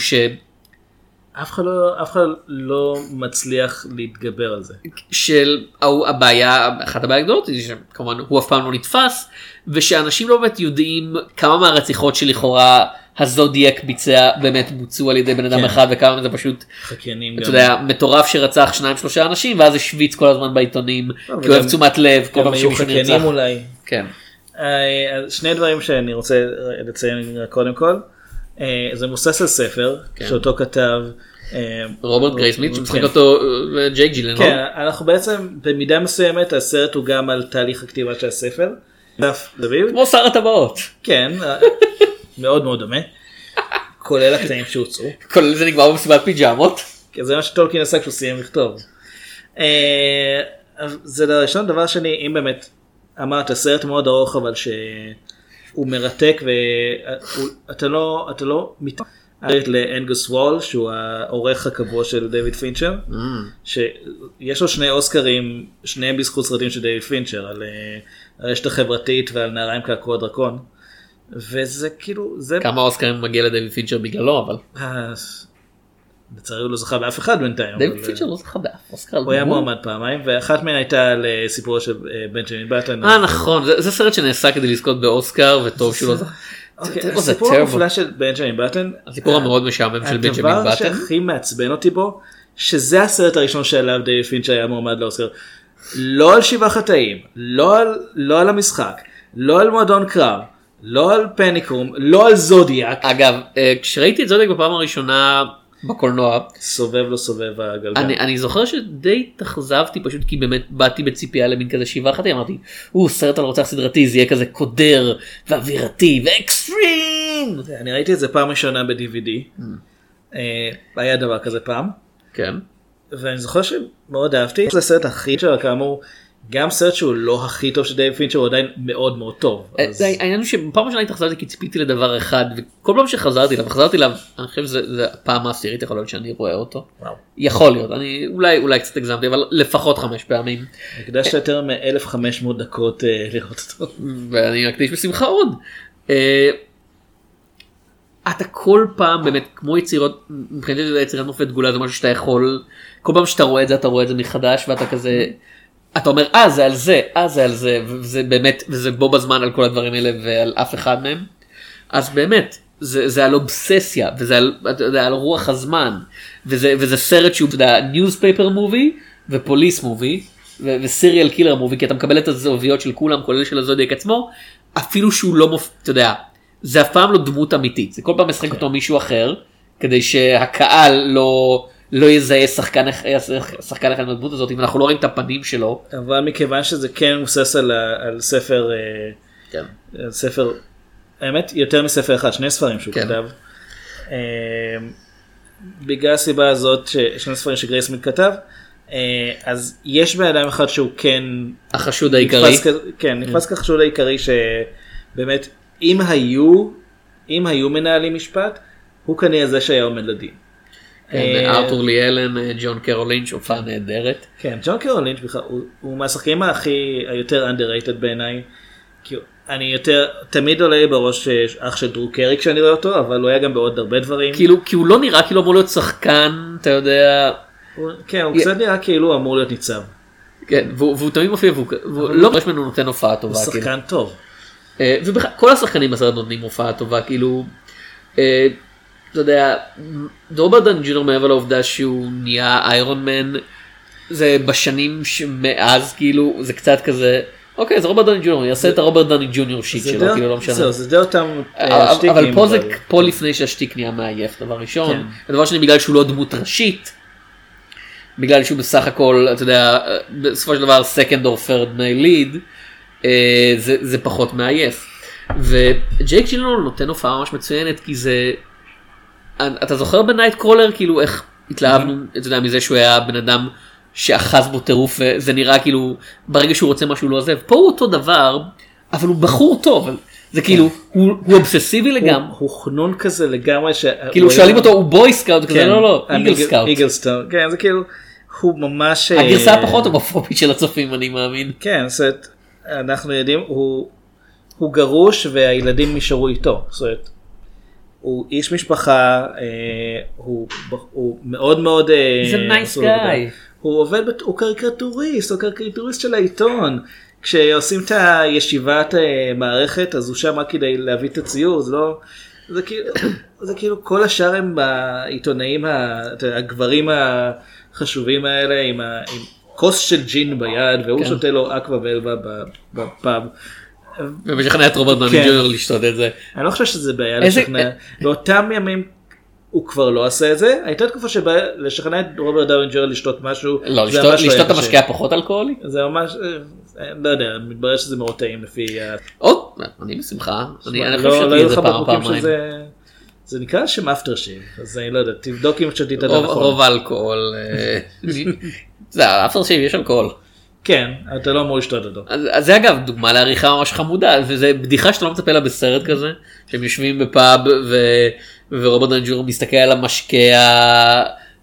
אף אחד לא, אף אחד לא מצליח להתגבר על זה. של הבעיה אחת הבעיות הגדולות היא שכמובן הוא אף פעם לא נתפס ושאנשים לא באמת יודעים כמה מהרציחות שלכאורה הזודיאק ביצע באמת בוצעו על ידי בן אדם כן. אחד וכמה זה פשוט חקיינים אתה. יודע מטורף שרצח שניים שלושה אנשים ואז השוויץ כל הזמן בעיתונים כי הוא אוהב תשומת לב כל פעם שמישהו נרצח. אולי. כן. אה, אז שני דברים שאני רוצה לציין קודם כל. אה, זה מבוסס על ספר כן. שאותו כתב אה, רוברט גרייסמית שמשחק כן. אותו אה, ג'ייק ג'ילנול. כן, אנחנו בעצם במידה מסוימת הסרט הוא גם על תהליך הכתיבה של הספר. כמו שר הטבעות. כן, אה, מאוד מאוד דומה. כולל הקטעים שהוצאו. כולל זה נגמר במסיבת פיג'מות. כי זה מה שטולקין עשה כשהוא סיים לכתוב. אה, זה דבר ראשון. דבר שני, אם באמת אמרת סרט מאוד ארוך אבל שהוא מרתק ואתה לא, אתה לא מת... לאנגוס וול שהוא העורך הקבוע של דיוויד פינצ'ר Mm. שיש לו שני אוסקרים שניהם בזכות סרטים של דיוויד פינצ'ר על אה, הרשת החברתית ועל נערה עם קעקוע דרקון. וזה כאילו זה כמה אוסקרים מגיע לדייוויד פינצ'ר בגללו אבל. אה, לצערי הוא לא זכה באף אחד בינתיים. דייוויד אבל, פינצ'ר לא זכה באף אוסקר. הוא היה. מועמד פעמיים ואחת מהן הייתה על אה, סיפורו של אה, בנג'מין בטן. אה נכון זה- זה סרט שנעשה כדי לזכות באוסקר וטוב שהוא לא זכה. אוקיי, הסיפור. המופלא של בנג'מין בטן. הסיפור המאוד משעמם של בנג'מין הדבר בטן. שהכי מעצבן אותי בו שזה הסרט הראשון שעליו דייוויד פינצ'ר היה מועמד לאוסקר. לא על שבעה חטאים, לא על, לא על המשחק, לא על מועדון קרב, לא על Panic Room, לא על זודיאק. אגב אה, כשראיתי את זודיאק בפעם הראשונה בקולנוע סובב לא סובב הגלגל. אני, אני זוכר שדי התאכזבתי פשוט כי באמת באתי בציפייה למין כזה שבעה חטאים אמרתי הוא סרט על רוצח סדרתי זה יהיה כזה קודר ואווירתי ואקסטרים. אני ראיתי את זה פעם ראשונה ב-DVD. אה, היה דבר כזה פעם. כן. ואני זוכר שמאוד אהבתי. זה הסרט הכי טוב כאמור. גם סרט שהוא לא הכי טוב של דיוויד פינצ'ר הוא עדיין מאוד מאוד טוב. אה, העניין הוא שבפעם ראשונה התאכזבתי כי ציפיתי לדבר אחד וכל פעם שחזרתי אליו חזרתי אליו אני חושב שזה הפעם העשירית יכול להיות שאני רואה אותו. יכול להיות אני אולי אולי קצת הגזמתי אבל לפחות חמש פעמים הקדשת יותר מ-1500 דקות אה, לראות אותו. ואני אקדיש בשמחה עוד. אה, אתה כל פעם באמת כמו יצירות מבחינתי יצירת מופת דגולה זה משהו שאתה יכול כל פעם שאתה רואה את זה אתה רואה את זה מחדש ואתה כזה אתה אומר אה זה על זה אה זה על זה וזה באמת וזה בו בזמן על כל הדברים האלה ועל אף אחד מהם. אז באמת זה, זה על אובססיה וזה על, יודע, על רוח הזמן וזה, וזה סרט שהוא אתה יודע newspaper movie ו police movie ו serial killer movie כי אתה מקבל את הזוויות של כולם כולל של הזודיאק עצמו אפילו שהוא לא מופ... אתה יודע זה אף פעם לא דמות אמיתית זה כל פעם משחק אותו מישהו אחר כדי שהקהל לא לא יזהה שחקן אח- שחקן אחד מהדמות הזאת אם אנחנו לא רואים את הפנים שלו. אבל מכיוון שזה כן מבוסס על, על ספר, אה, כן. על ספר, האמת יותר מספר אחד, שני ספרים שהוא כן. כתב. אה, בגלל הסיבה הזאת ששני ספרים שגרייסמית כתב, אה, אז יש בן אדם אחד שהוא כן החשוד העיקרי. נתפס כן, נתפס כחשוד העיקרי שבאמת אם היו, אם היו מנהלים משפט, הוא כנראה זה שהיה עומד לדין. כן, אה, ארתור ליאלן, אה, ג'ון קרול לינץ' הופעה נהדרת. כן, ג'ון קרול לינץ' בכלל, הוא, מהשחקנים הכי, היותר underrated בעיניי. אני יותר, תמיד עולה לי בראש אה, אח של דרו קרי כשאני רואה אותו, אבל הוא היה גם בעוד הרבה דברים. כאילו כי הוא לא נראה כאילו אמור להיות שחקן אתה יודע הוא, כן, הוא קצת נראה כאילו הוא אמור להיות ניצב. כן והוא, והוא תמיד מופיע והוא, והוא לא ממש ממנו נותן הופעה טובה. הוא כאילו. שחקן טוב. ובכלל כל השחקנים בסרט נותנים הופעה טובה כאילו. אה, אתה יודע רוברט דן ג'ונר מעבר לעובדה שהוא נהיה איירון מן זה בשנים שמאז כאילו זה קצת כזה אוקיי זה רוברט דני ג'וניור יעשה את הרוברט דני ג'וניור שיט שלו כאילו לא משנה. זה די אותם אה, אבל- שטיקים, אבל פה זה פה לפני שהשטיק נהיה מעייף דבר ראשון כן. ודבר שני בגלל שהוא לא דמות ראשית. בגלל שהוא בסך הכל אתה יודע בסופו של דבר second or third lead אה, זה פחות מעייף. וג'ייק ג'ילנול נותן הופעה ממש מצוינת כי זה אתה זוכר בנייט קרולר כאילו איך התלהבנו אתה יודע מזה שהוא היה בן אדם שאחז בו טירוף וזה נראה כאילו ברגע שהוא רוצה משהו לא עוזב פה הוא אותו דבר אבל הוא בחור טוב זה כאילו הוא הוא אובססיבי לגמרי הוא חנון כזה לגמרי. ש- כאילו הוא שואלים אותו הוא boy scout כזה כן, לא לא eagle scout. eagle scout. כן, זה כאילו, הוא ממש... אה, הגרסה הפחות הומופובית של הצופים אני מאמין. כן, זאת אנחנו יודעים, הוא, הוא גרוש והילדים נשארו איתו. זאת אומרת, הוא איש משפחה, אה, הוא, הוא מאוד מאוד... מסור עבודה. guy. הוא עובד, הוא קריקטוריסט, הוא קריקטוריסט של העיתון. כשעושים את הישיבת אה, מערכת אז הוא שם רק כדי להביא את הציור, זה לא... זה כאילו, זה כאילו כל השאר הם העיתונאים, הגברים החשובים האלה עם, ה, עם כוס של ג'ין ביד והוא כן. שותה לו אקווה ולווה ב- בפאב. ומשכנע את רוברט דאוני כן. ג'וניור לשתות את זה. אני לא חושב שזה בעיה לשכנע, באותם ימים הוא כבר לא עשה את זה, הייתה תקופה שבה לשכנע את רוברט דאוני ג'וניור לשתות משהו, לא, זה לשתות- לא לשתות את. המשקה הפחות אלכוהולי? זה ממש, אה, לא יודע, מתברר שזה מאוד טעים לפי, עוד, אני בשמחה. אני לא- חושב לא שתהיה את זה פעם פעמיים. זה נקרא שם aftershave, אז אני לא יודע, תבדוק אם שתית את רוב- הנכון. רוב האלכוהול. אה, זה ה aftershave יש אלכוהול. כן, אתה לא אמור לשתות אותו. אז אז זה אגב דוגמה לעריכה ממש חמודה וזה בדיחה שאתה לא מצפה לה בסרט כזה שהם יושבים בפאב ו... ורוברט דנג'ור מסתכל על המשקה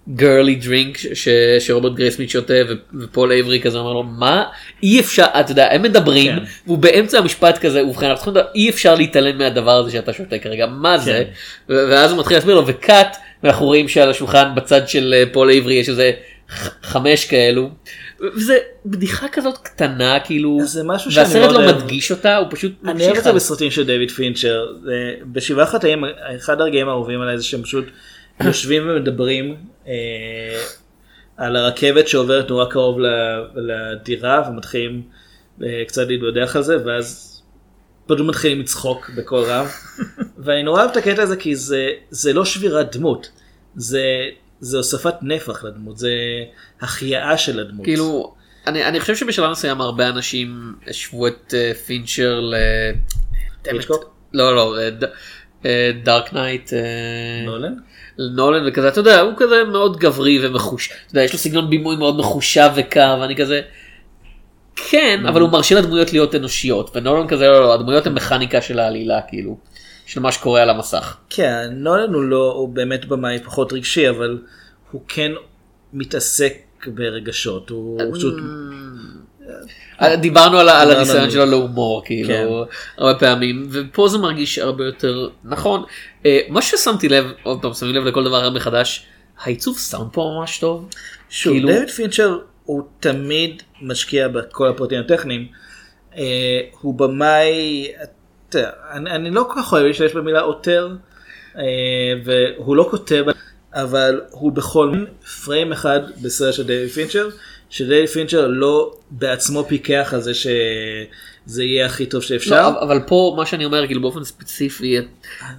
ה girly drink ש... שרוברט גרייסמית' שותה ו... ופול אייברי כזה אומר לו מה אי אפשר אתה יודע הם מדברים כן. והוא באמצע המשפט כזה ובכן אנחנו צריכים אי אפשר להתעלם מהדבר הזה שאתה שותה כרגע מה זה כן. ו... ואז הוא מתחיל להסביר לו וקאט ואנחנו רואים שעל השולחן בצד של אה, פול אייברי יש איזה ח- חמש כאלו. וזה בדיחה כזאת קטנה כאילו זה משהו שאני והסרט לא אוהב. מדגיש אותה הוא פשוט אני אוהב את זה. בסרטים של דיוויד פינצ'ר, בשבעה חטאים, אחד הרגעים האהובים עליי זה שהם פשוט יושבים ומדברים אה, על הרכבת שעוברת נורא קרוב לדירה ומתחילים אה, קצת להתבדח על זה ואז פשוט מתחילים לצחוק בקול רם ואני נורא אוהב את הקטע הזה כי זה, זה לא שבירת דמות, זה, זה הוספת נפח לדמות, זה החייאה של הדמות. כאילו אני אני חושב שבשלב מסוים הרבה אנשים השוו את אה, פינצ'ר ל... היצ'קוק? לא לא Dark Knight נולן? נולן וכזה אתה יודע הוא כזה מאוד גברי ומחושב אתה יודע יש לו סגנון בימוי מאוד מחושב וקר ואני כזה. כן אבל הוא מרשה לדמויות להיות אנושיות ונולן כזה לא לא הדמויות הן מכניקה של העלילה כאילו של מה שקורה על המסך. כן, נולן הוא לא, הוא באמת במאי פחות רגשי, אבל הוא כן מתעסק ברגשות, הוא פשוט... אה, דיברנו על, על דיברנו הניסיון על- שלו להומור כאילו כן. הרבה פעמים ופה זה מרגיש הרבה יותר נכון אה, מה ששמתי לב עוד פעם שמים לב לכל דבר מחדש העיצוב סאונד פה ממש טוב. שוב, כאילו- דויד פינצ'ר הוא תמיד משקיע בכל הפרטים הטכניים. אה, הוא במאי, אני, אני לא כל כך אוהב להשתמש במילה עותר, אה, והוא לא כותב, אבל הוא בכל פריים אחד בסרט של דויד פינצ'ר, שדויד פינצ'ר לא בעצמו פיקח על זה שזה יהיה הכי טוב שאפשר. לא, אבל- פה מה שאני אומר כאילו באופן ספציפי אתה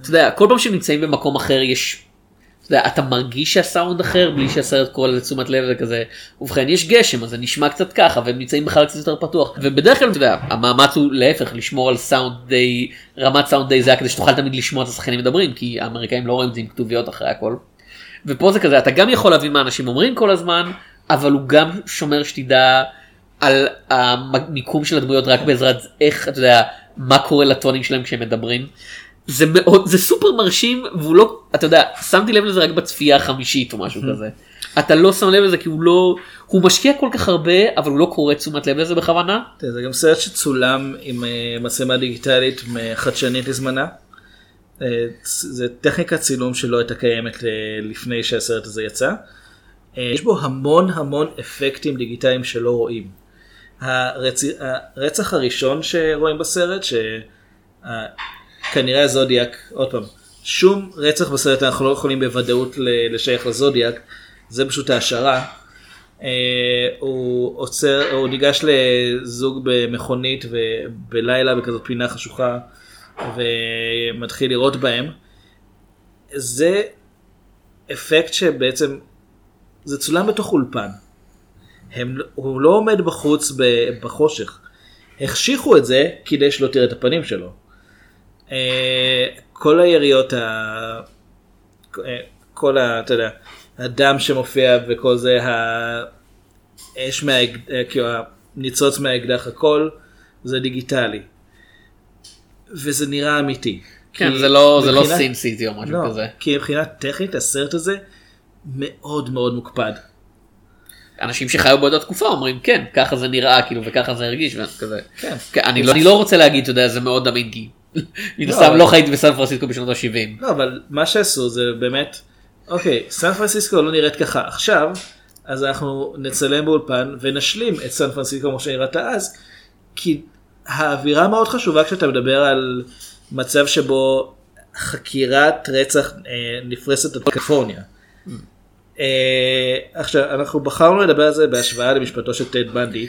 יודע כל פעם שהם נמצאים במקום אחר יש. יודע, אתה מרגיש שהסאונד אחר בלי שהסרט קורא לזה תשומת לב וכזה ובכן יש גשם אז זה נשמע קצת ככה והם נמצאים בכלל קצת יותר פתוח ובדרך כלל אתה יודע המאמץ הוא להפך לשמור על סאונד די רמת סאונד די זהה כדי שתוכל תמיד לשמוע את השחקנים מדברים כי האמריקאים לא רואים את זה עם כתוביות אחרי הכל. ופה זה כזה אתה גם יכול להבין מה אנשים אומרים כל הזמן אבל הוא גם שומר שתדע על המיקום של הדמויות רק בעזרת איך אתה יודע מה קורה לטונים שלהם כשהם מדברים. זה מאוד זה סופר מרשים והוא לא אתה יודע שמתי לב לזה רק בצפייה החמישית או משהו כזה. אתה לא שם לב לזה כי הוא לא הוא משקיע כל כך הרבה אבל הוא לא קורא תשומת לב לזה בכוונה. זה גם סרט שצולם עם אה, מצלמה דיגיטלית חדשנית לזמנה. אה, זה טכניקת צילום שלא הייתה קיימת אה, לפני שהסרט הזה יצא. יש בו המון המון אפקטים דיגיטליים שלא רואים. הרצ... הרצח הראשון שרואים בסרט, שכנראה הזודיאק, עוד פעם, שום רצח בסרט אנחנו לא יכולים בוודאות לשייך לזודיאק, זה פשוט ההשערה. אה, הוא עוצר, הוא ניגש לזוג במכונית ובלילה בכזאת פינה חשוכה ומתחיל לירות בהם. זה אפקט שבעצם, זה צולם בתוך אולפן. הם, הוא לא עומד בחוץ בחושך. החשיכו את זה כדי שלא תראה את הפנים שלו. אה, כל היריות, ה... אה, כל ה... אתה יודע, הדם שמופיע וכל זה, האש מהאקדח, כאילו הניצוץ מהאקדח, הכל זה דיגיטלי. וזה נראה אמיתי. כן כי זה לא זה לא מבחינת- סין סיטי או משהו לא, כזה. כי מבחינה טכנית הסרט הזה מאוד מאוד מוקפד. אנשים שחיו באותה תקופה אומרים כן ככה זה נראה כאילו וככה זה הרגיש וכזה. כן. כן, אני לא אני לא רוצה להגיד אתה יודע זה מאוד אמין כי מן הסתם לא חייתי בסן פרנסיסקו בשנות ה-70. לא, אבל מה שעשו זה באמת, אוקיי, סן פרנסיסקו לא נראית ככה עכשיו, אז אנחנו נצלם באולפן ונשלים את סן פרנסיסקו כמו שנראית אז, כי האווירה מאוד חשובה כשאתה מדבר על מצב שבו חקירת רצח אה, נפרסת על קליפורניה. אה, עכשיו, אנחנו בחרנו לדבר על זה בהשוואה למשפטו של טד בנדי.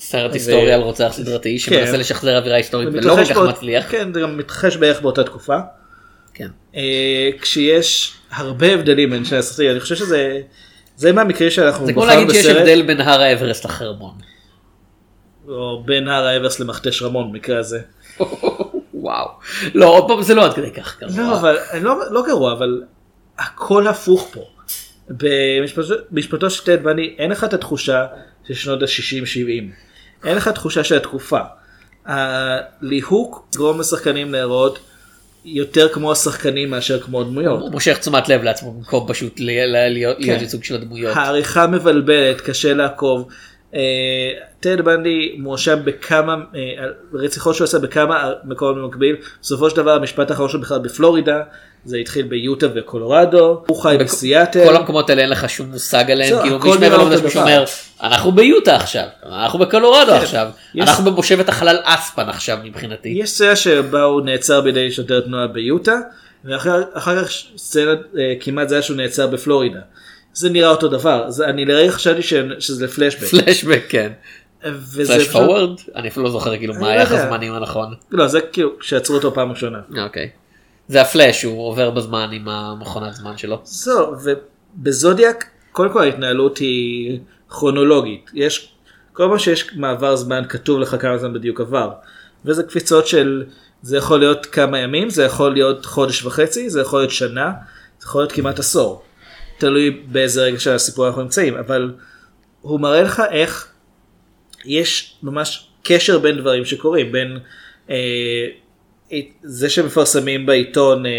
סרט היסטורי על רוצח סדרתי שמנסה כן. לשחזר אווירה היסטורית ולא כל כך מצליח. כן, זה גם מתרחש בערך באותה תקופה. כן. אה, כשיש הרבה הבדלים בין שני הסרטים, אני חושב שזה זה מהמקרים שאנחנו זה כמו להגיד שיש הבדל בין הר האברסט לחרמון. או בין הר האברס למכתש רמון במקרה הזה. וואו. לא עוד פעם זה לא עד כדי כך גרוע. לא, אבל לא, לא גרוע, אבל הכל הפוך פה. במשפטו משפטו של טד בני אין לך את התחושה של שנות ה-60-70. אין לך תחושה של התקופה. הליהוק גורם לשחקנים להיראות יותר כמו השחקנים מאשר כמו הדמויות. הוא מושך תשומת לב לעצמו במקום פשוט להיות כן. ייצוג של הדמויות. העריכה מבלבלת, קשה לעקוב. אה, טד בנדי מואשם בכמה אה, רציחות שהוא עשה בכמה מקומות במקביל. בסופו של דבר המשפט האחרון שלו בכלל בפלורידה. זה התחיל ביוטה וקולורדו. הוא חי בסיאטל. כל המקומות האלה אין לך שום מושג עליהם, זהו, כאילו מישהו דבר. אומר, אנחנו ביוטה עכשיו, אנחנו בקולורדו כן. עכשיו, יש- אנחנו במושבת החלל אספן עכשיו מבחינתי. יש סצנה שבה הוא נעצר בידי שוטר תנועה ביוטה. ואחר אחר כך סצנה אה, כמעט זה היה שהוא נעצר בפלורידה. זה נראה אותו דבר. זה, אני לרגע חשבתי ש, שזה פלשבק. פלשבק כן. וזה פלאש פשוט-? אני אפילו לא זוכר כאילו מה לא היחס. הזמנים הנכון. לא זה כאילו שעצרו אותו פעם ראשונה. אוקיי. זה הפלאש הוא עובר בזמן עם המכונת זמן שלו. זהו, ובזודיאק, קודם כל ההתנהלות היא כרונולוגית. יש, כל פעם שיש מעבר זמן כתוב לך כמה זמן בדיוק עבר. וזה קפיצות של, זה יכול להיות כמה ימים, זה יכול להיות חודש וחצי, זה יכול להיות שנה, זה יכול להיות כמעט עשור. תלוי באיזה רגע של הסיפור אנחנו נמצאים, אבל הוא מראה לך איך יש ממש קשר בין דברים שקורים, בין אה, זה שמפרסמים בעיתון אה,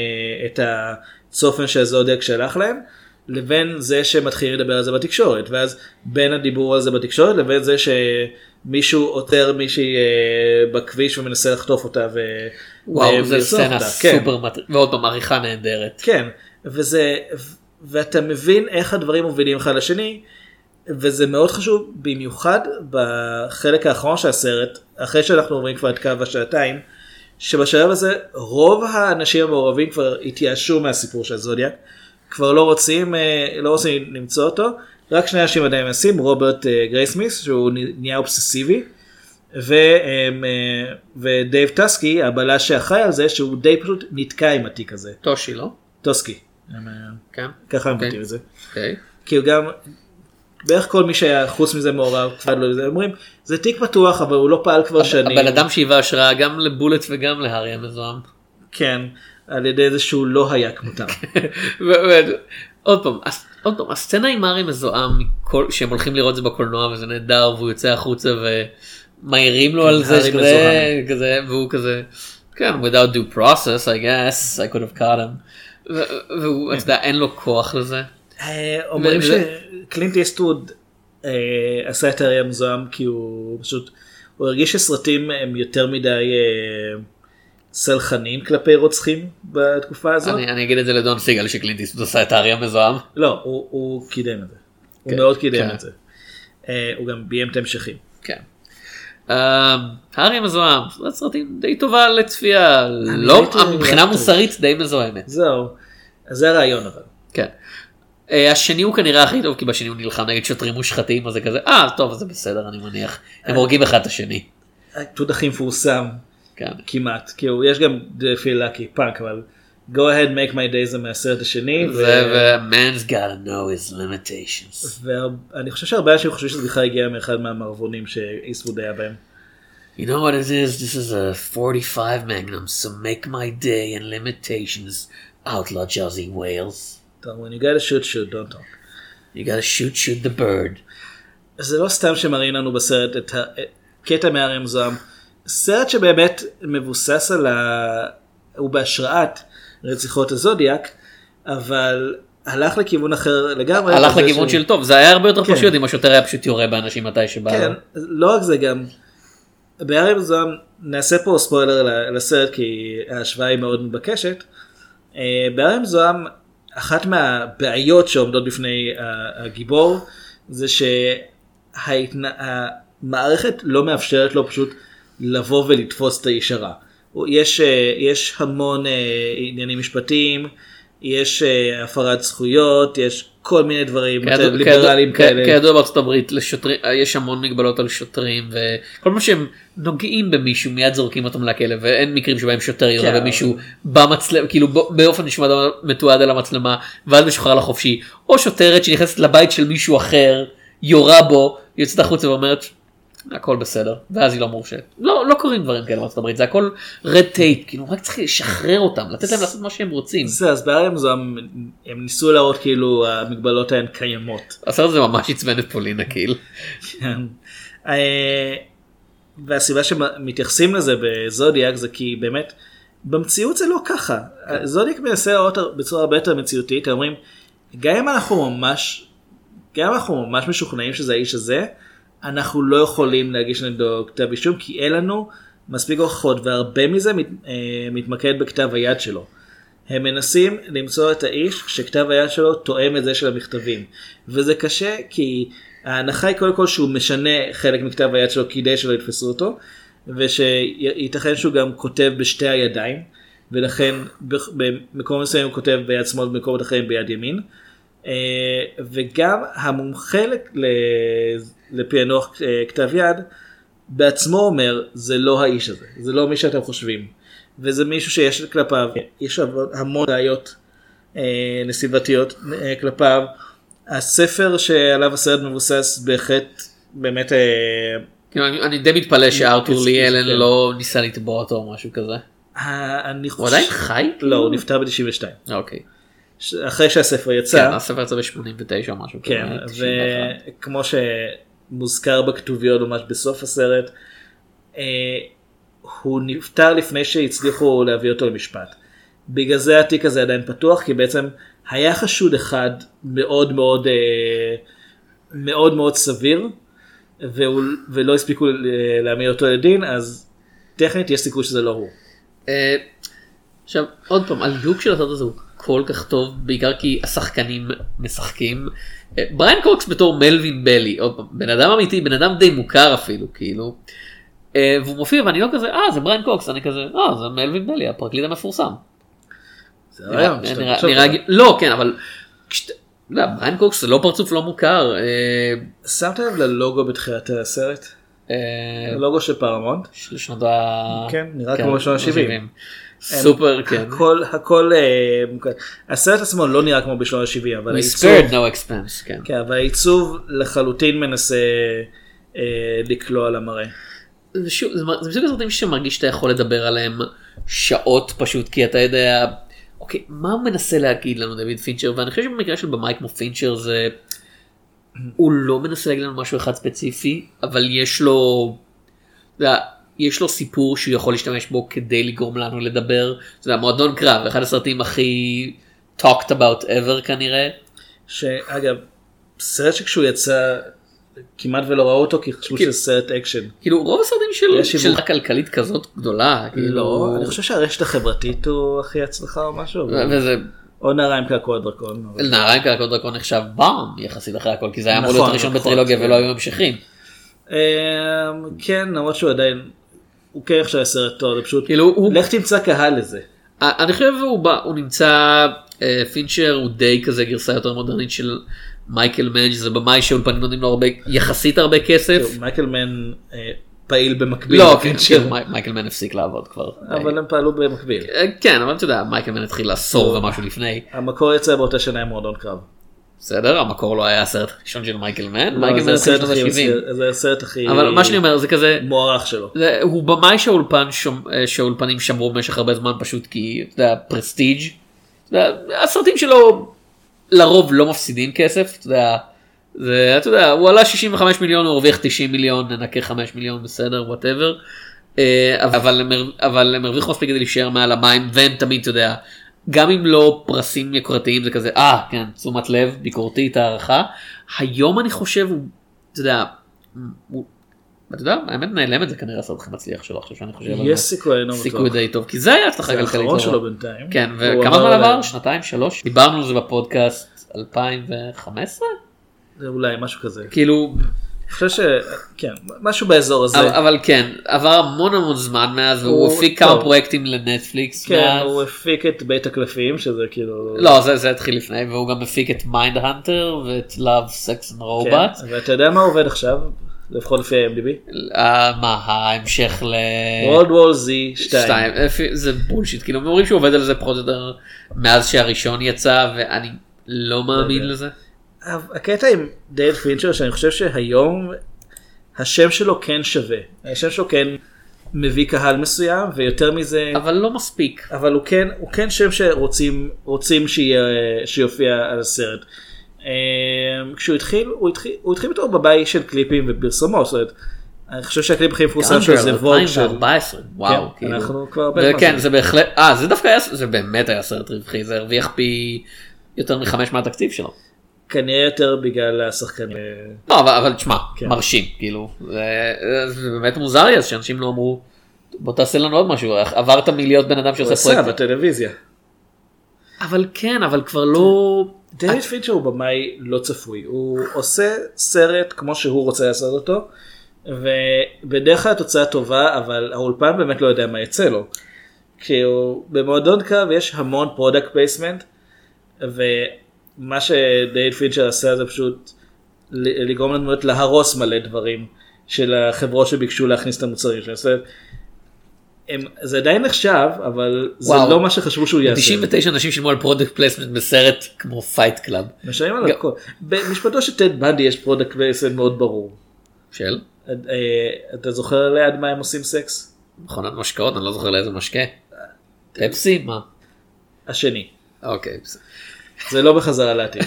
את הצופן שהזודיאק שלח להם, לבין זה שמתחילים לדבר על זה בתקשורת, ואז בין הדיבור על זה בתקשורת לבין זה שמישהו עותר מישהי אה, בכביש ומנסה לחטוף אותה ו... וואו זה ולרצוח סצנה. כן. סופר מטריד. ועוד פעם עריכה נהדרת. כן, וזה, ואתה מבין איך הדברים מובילים אחד לשני, וזה מאוד חשוב במיוחד בחלק האחרון של הסרט, אחרי שאנחנו עוברים כבר את קו השעתיים, שבשלב הזה רוב האנשים המעורבים כבר התייאשו מהסיפור של זודיאק, כבר לא רוצים, אה, לא רוצים למצוא אותו, רק שני אנשים עדיין מנסים, רוברט אה, גרייסמיס שהוא נהיה אובססיבי, ו, אה, ודייב טוסקי הבלש שאחראי על זה שהוא די פשוט נתקע עם התיק הזה. טושי לא? טוסקי. כן. ככה הם אוקיי. מבטאים את זה. אוקיי. כאילו גם בערך כל מי שהיה חוץ מזה מעורב כבר לא זה אומרים זה תיק פתוח אבל הוא לא פעל כבר שנים. הבן אדם שהיווה השראה גם לבולט וגם להארי המזוהם. כן על ידי זה שהוא לא היה כמותם. עוד פעם, עוד פעם, הסצנה עם הארי מזוהם, מכל- שהם הולכים לראות זה בקולנוע וזה נהדר והוא יוצא החוצה ומעירים לו על זה שכזה. כזה, והוא כזה, כן, without due process I guess I could have caught him. והוא, אתה יודע, אין לו כוח לזה. אה, אומרים שקלינט איסטווד אה, עשה את הארי המזוהם כי הוא פשוט הוא הרגיש שסרטים הם יותר מדי אה, סלחנים כלפי רוצחים בתקופה הזאת. אני אני אגיד את זה לדון סיגל שקלינט איסטווד עשה את הארי המזוהם. לא הוא- הוא קידם את זה. הוא כן, מאוד קידם כן. את זה. אה, הוא גם ביים את ההמשכים. כן. אה, הארי המזוהם, סדרת סרטים די טובה לצפייה, לא, ראיתי מבחינה מוסרית די מזוהמת. זהו. זה הרעיון אבל. כן. אה, השני הוא כנראה הכי טוב כי בשני הוא נלחם נגד שוטרים מושחתים אז זה כזה אה טוב זה בסדר אני מניח הם הורגים אחד את השני. הטוד הכי מפורסם כן. כמעט כאילו יש גם feel lucky פאנק אבל go ahead make my days זה מהסרט השני זה ו- man's gotta know his limitations. ואני חושב שהרבה אנשים חושבים שזה בכלל הגיע מאחד מהמערבונים שאיסווד היה בהם. You know what it is? This is a 45 magnum so make my day and limitations outlaw Jazzy Wales. when you gotta shoot shoot don't talk. You gotta shoot shoot the bird. זה לא סתם שמראים לנו בסרט את הקטע מהרי המזוהם. סרט שבאמת מבוסס על ה... הוא בהשראת רציחות הזודיאק אבל הלך לכיוון אחר לגמרי. הלך לכיוון של טוב זה היה הרבה יותר כן. פשוט אם השוטר היה פשוט יורה באנשים מתי שבא כן. לא רק זה גם, בהרי מזוהם נעשה פה ספוילר לסרט כי ההשוואה היא מאוד מתבקשת. אה, בהרי מזוהם אחת מהבעיות שעומדות בפני הגיבור זה שהמערכת לא מאפשרת לו פשוט לבוא ולתפוס את. הוא- יש, אה, יש המון אה, עניינים משפטיים, יש אה, הפרת זכויות, יש כל מיני דברים כידוע- ליברליים כאלה. כידוע בארצות הברית לשוטרים יש המון מגבלות על שוטרים וכל מה שהם נוגעים במישהו מיד זורקים אותם לכלא ואין מקרים שבהם שוטר יורה כן. במישהו במצלמה כאילו באופן נשמע מתועד על המצלמה ואז משוחרר לחופשי או שוטרת שנכנסת לבית של מישהו אחר יורה בו יוצאת החוצה ואומרת הכל בסדר ואז היא לא מורשת לא לא קורים דברים כאלה בארצות הברית זה הכל red tape כאילו רק צריך לשחרר אותם לתת להם לעשות מה שהם רוצים. זה אז זו הם הם ניסו להראות כאילו המגבלות ההן קיימות. הסרט הזה ממש עצבן את פולינה. כן. אה, והסיבה שמתייחסים לזה בזודיאק זה כי באמת במציאות זה לא ככה. זודיאק מנסה להראות בצורה הרבה יותר מציאותית, אומרים גם אם אנחנו ממש, גם אם אנחנו ממש משוכנעים שזה האיש הזה, אנחנו לא יכולים להגיש נגדו כתב אישום כי אין לנו מספיק הוכחות והרבה מזה מת, אה, מתמקד בכתב היד שלו. הם מנסים למצוא את האיש שכתב היד שלו תואם את זה של המכתבים. וזה קשה כי ההנחה היא קודם כל שהוא משנה חלק מכתב היד שלו כדי שלא יתפסו אותו, ושייתכן שהוא גם כותב בשתי הידיים, ולכן במקום מסוים הוא כותב ביד שמאל ובמקומות אחרים ביד ימין. אה, וגם המומחה לפענוח אה, כתב יד בעצמו אומר זה לא האיש הזה, זה לא מי שאתם חושבים. וזה מישהו שיש כלפיו, יש המון ראיות אה, נסיבתיות כלפיו. הספר שעליו הסרט מבוסס בהחלט באמת כאילו, אני, די מתפלא שארתור כס- לי אלן כן. לא ניסה לתבוע אותו או משהו כזה. הוא עדיין חי? לא, הוא נפטר ב-92. אוקיי. אחרי שהספר יצא. כן, הספר יצא ב-89 או משהו כן, כזה. 91. וכמו שמוזכר בכתוביות ממש בסוף הסרט, אה, הוא נפטר לפני שהצליחו להביא אותו למשפט. בגלל זה התיק הזה עדיין פתוח, כי בעצם היה חשוד אחד מאוד מאוד אה, מאוד מאוד סביר, והוא, ולא הספיקו להעמיד אותו לדין, אז טכנית יש סיכוי שזה לא הוא. אה, עכשיו עוד פעם הליהוק של הסרט הזה הוא כל כך טוב בעיקר כי השחקנים משחקים. אה, בריין קוקס בתור מלווין בלי עוד פעם בן אדם אמיתי בן אדם די מוכר אפילו כאילו. אה, והוא מופיע ואני לא כזה אה זה בריין קוקס אני כזה אה זה מלווין בלי הפרקליט המפורסם. זה נראה- נראה- נראה לא כן אבל. לא, בריין קוקס זה לא פרצוף לא מוכר. אה, שמת לב ללוגו בתחילת הסרט? הלוגו של פרמונט? של שנות ה... כן, נראה כן, כמו שנות ה-70. ה-70. סופר כן. הכל הכל אה. הסרט עצמו לא נראה כמו בשנות ה-70 אבל העיצוב, כן. כן, העיצוב לחלוטין מנסה אה, לקלוע על המראה. זה שוב, זה, זה מסוג הסרטים שמרגיש שאתה יכול לדבר עליהם שעות פשוט כי אתה יודע אוקיי מה הוא מנסה להגיד לנו דויד פינצ'ר ואני חושב שבמקרה של במאי כמו פינצ'ר זה הוא לא מנסה להגיד לנו משהו אחד ספציפי אבל יש לו יודע, יש לו סיפור שהוא יכול להשתמש בו כדי לגרום לנו לדבר אתה יודע, מועדון קרב אחד הסרטים הכי talked about ever כנראה שאגב, סרט שכשהוא יצא כמעט ולא ראו אותו כי חשבו שזה סרט אקשן. כאילו רוב הסרטים של יש של. כלכלית כזאת גדולה כאילו לא, אני חושב שהרשת החברתית הוא הכי הצלחה או משהו. וזה או נערה עם קעקוע דרקון. נעריים קעקוע דרקון נחשב באום יחסית אחרי הכל כי זה היה אמור להיות נכון, הראשון נכון, בטרילוגיה כן. ולא היו המשכים. אמ, כן, למרות שהוא עדיין, הוא כן עכשיו סרט טוב, זה פשוט, כאילו הוא לך תמצא קהל לזה. אני חושב הוא בא הוא נמצא אה, פינצ'ר הוא די כזה גרסה יותר מודרנית של מייקל מן שזה במאי שאולפנים נותנים לו הרבה יחסית הרבה כסף. מייקל מן אה, פעיל במקביל. לא, לפינצ'ר. כן, מי- מייקל מן הפסיק לעבוד כבר. אבל הם פעלו במקביל. אה, כן אבל אתה יודע מייקל מן התחיל עשור ומשהו לפני. המקור יצא באותה שנה עם מועדון קרב. בסדר המקור לא היה הסרט הראשון של מייקל מן. לא, מייקל מן הסרט הכי- ה-70. זה הסרט הכי אבל מה שאני אומר זה כזה מוערך שלו. הוא במאי אה, שהאולפנים שמרו במשך הרבה זמן פשוט כי אתה יודע prestige הסרטים שלו לרוב לא מפסידים כסף אתה יודע. זה, אתה יודע, הוא עלה 65 מיליון, הוא הרוויח 90 מיליון, ננקה 5 מיליון, בסדר, whatever. הר- אבל הם הרוויחו מספיק כדי להישאר מעל המים, והם תמיד, אתה יודע, גם אם לא פרסים יוקרתיים זה כזה, אה, כן, תשומת לב, ביקורתית, הערכה. היום אני חושב, הוא, אתה יודע, הוא, אתה יודע, האמת נעלמת זה כנראה הסרט הכי מצליח שלו עכשיו שאני חושב יש זה. סיכוי, אני לא סיכוי בטוח. די טוב כי זה היה הצלחה זה כלכלית. האחרון טובה. שלו בינתיים. כן וכמה זמן עבר? שנתיים שלוש? דיברנו על זה בפודקאסט 2015? זה אולי משהו כזה. כאילו חושב ש... כן, משהו באזור הזה. אבל, אבל כן עבר המון המון זמן מאז והוא הוא- הפיק כמה טוב. פרויקטים לנטפליקס כן, מאז. הוא הפיק את בית הקלפים, שזה כאילו... לא זה, זה התחיל לפני והוא גם הפיק את Mindhunter ואת and Robots. כן, ואתה יודע מה עובד עכשיו? לפחות לפי ה-IMDb? אה, מה ההמשך ל... World War Z 2. שתיים, לפי- זה bullshit כאילו הם אומרים שהוא עובד על זה פחות או יותר מאז שהראשון יצא ואני לא מאמין לזה. הקטע עם דייוויד פינצ'ר שאני חושב שהיום השם שלו כן שווה. השם שלו כן מביא קהל מסוים ויותר מזה אבל לא מספיק. אבל הוא כן הוא כן שם שרוצים רוצים שיהיה שיופיע על הסרט. אה, כשהוא התחיל הוא התחיל הוא התחיל בתור בבית של קליפים ופרסומות. זאת אומרת, אני חושב שהקליפ הכי מפורסם שלו זה ווג של 2014 וואו כן, כאילו. אנחנו כבר הרבה זמן שם. זה בהחלט אה זה דווקא היה זה באמת היה סרט רווחי זה הרוויח פי יותר מחמש מהתקציב שלו. כנראה יותר בגלל השחקנים. לא אבל, אבל תשמע כן. מרשים כאילו זה, זה באמת מוזר לי אז שאנשים לא אמרו בוא תעשה לנו עוד משהו עברת מלהיות בן אדם הוא שעושה עשה פרויקט. בטלוויזיה. אבל כן אבל כבר לא דייוויד פינצ'ר הוא במאי לא צפוי, הוא עושה סרט כמו שהוא רוצה לעשות אותו, ובדרך כלל התוצאה טובה, אבל האולפן באמת לא יודע מה יצא לו. כי הוא במועדון קרב יש המון product placement, ומה שדייוויד פינצ'ר עשה זה פשוט לגרום לדמויות להרוס מלא דברים של החברות שביקשו להכניס את המוצרים שלהם. הם, זה עדיין נחשב, אבל זה וואו. לא מה שחשבו שהוא יעשה. 99 אנשים שילמו על product placement בסרט כמו Fight Club. משלמים על הכל. במשפטו של טד בנדי יש product placement מאוד ברור. של? אה, אתה זוכר ליד מה הם עושים סקס? מכונת משקאות אני לא זוכר לאיזה משקה. פפסי מה? השני. אוקיי. זה לא בחזרה לעתיד.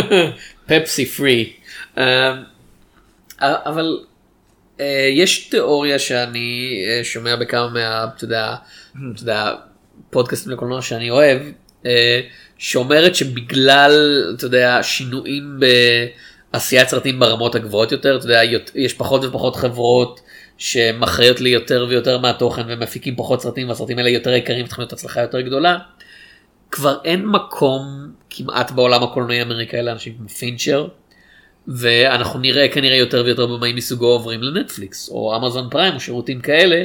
פפסי פרי. אבל אה, יש תיאוריה שאני אה, שומע בכמה מה... אתה יודע, אתה יודע, פודקאסטים לקולנוע שאני אוהב, אה, שאומרת שבגלל, אתה יודע, שינויים בעשיית סרטים ברמות הגבוהות יותר, אתה יודע, יש פחות ופחות חברות שמכריעות לי יותר ויותר מהתוכן ומפיקים פחות סרטים והסרטים האלה יותר יקרים להיות הצלחה יותר גדולה. כבר אין מקום כמעט בעולם הקולנועי האמריקאי לאנשים כמו פינצ'ר. ואנחנו נראה כנראה יותר ויותר במאים מסוגו עוברים לנטפליקס או אמזון פריים או שירותים כאלה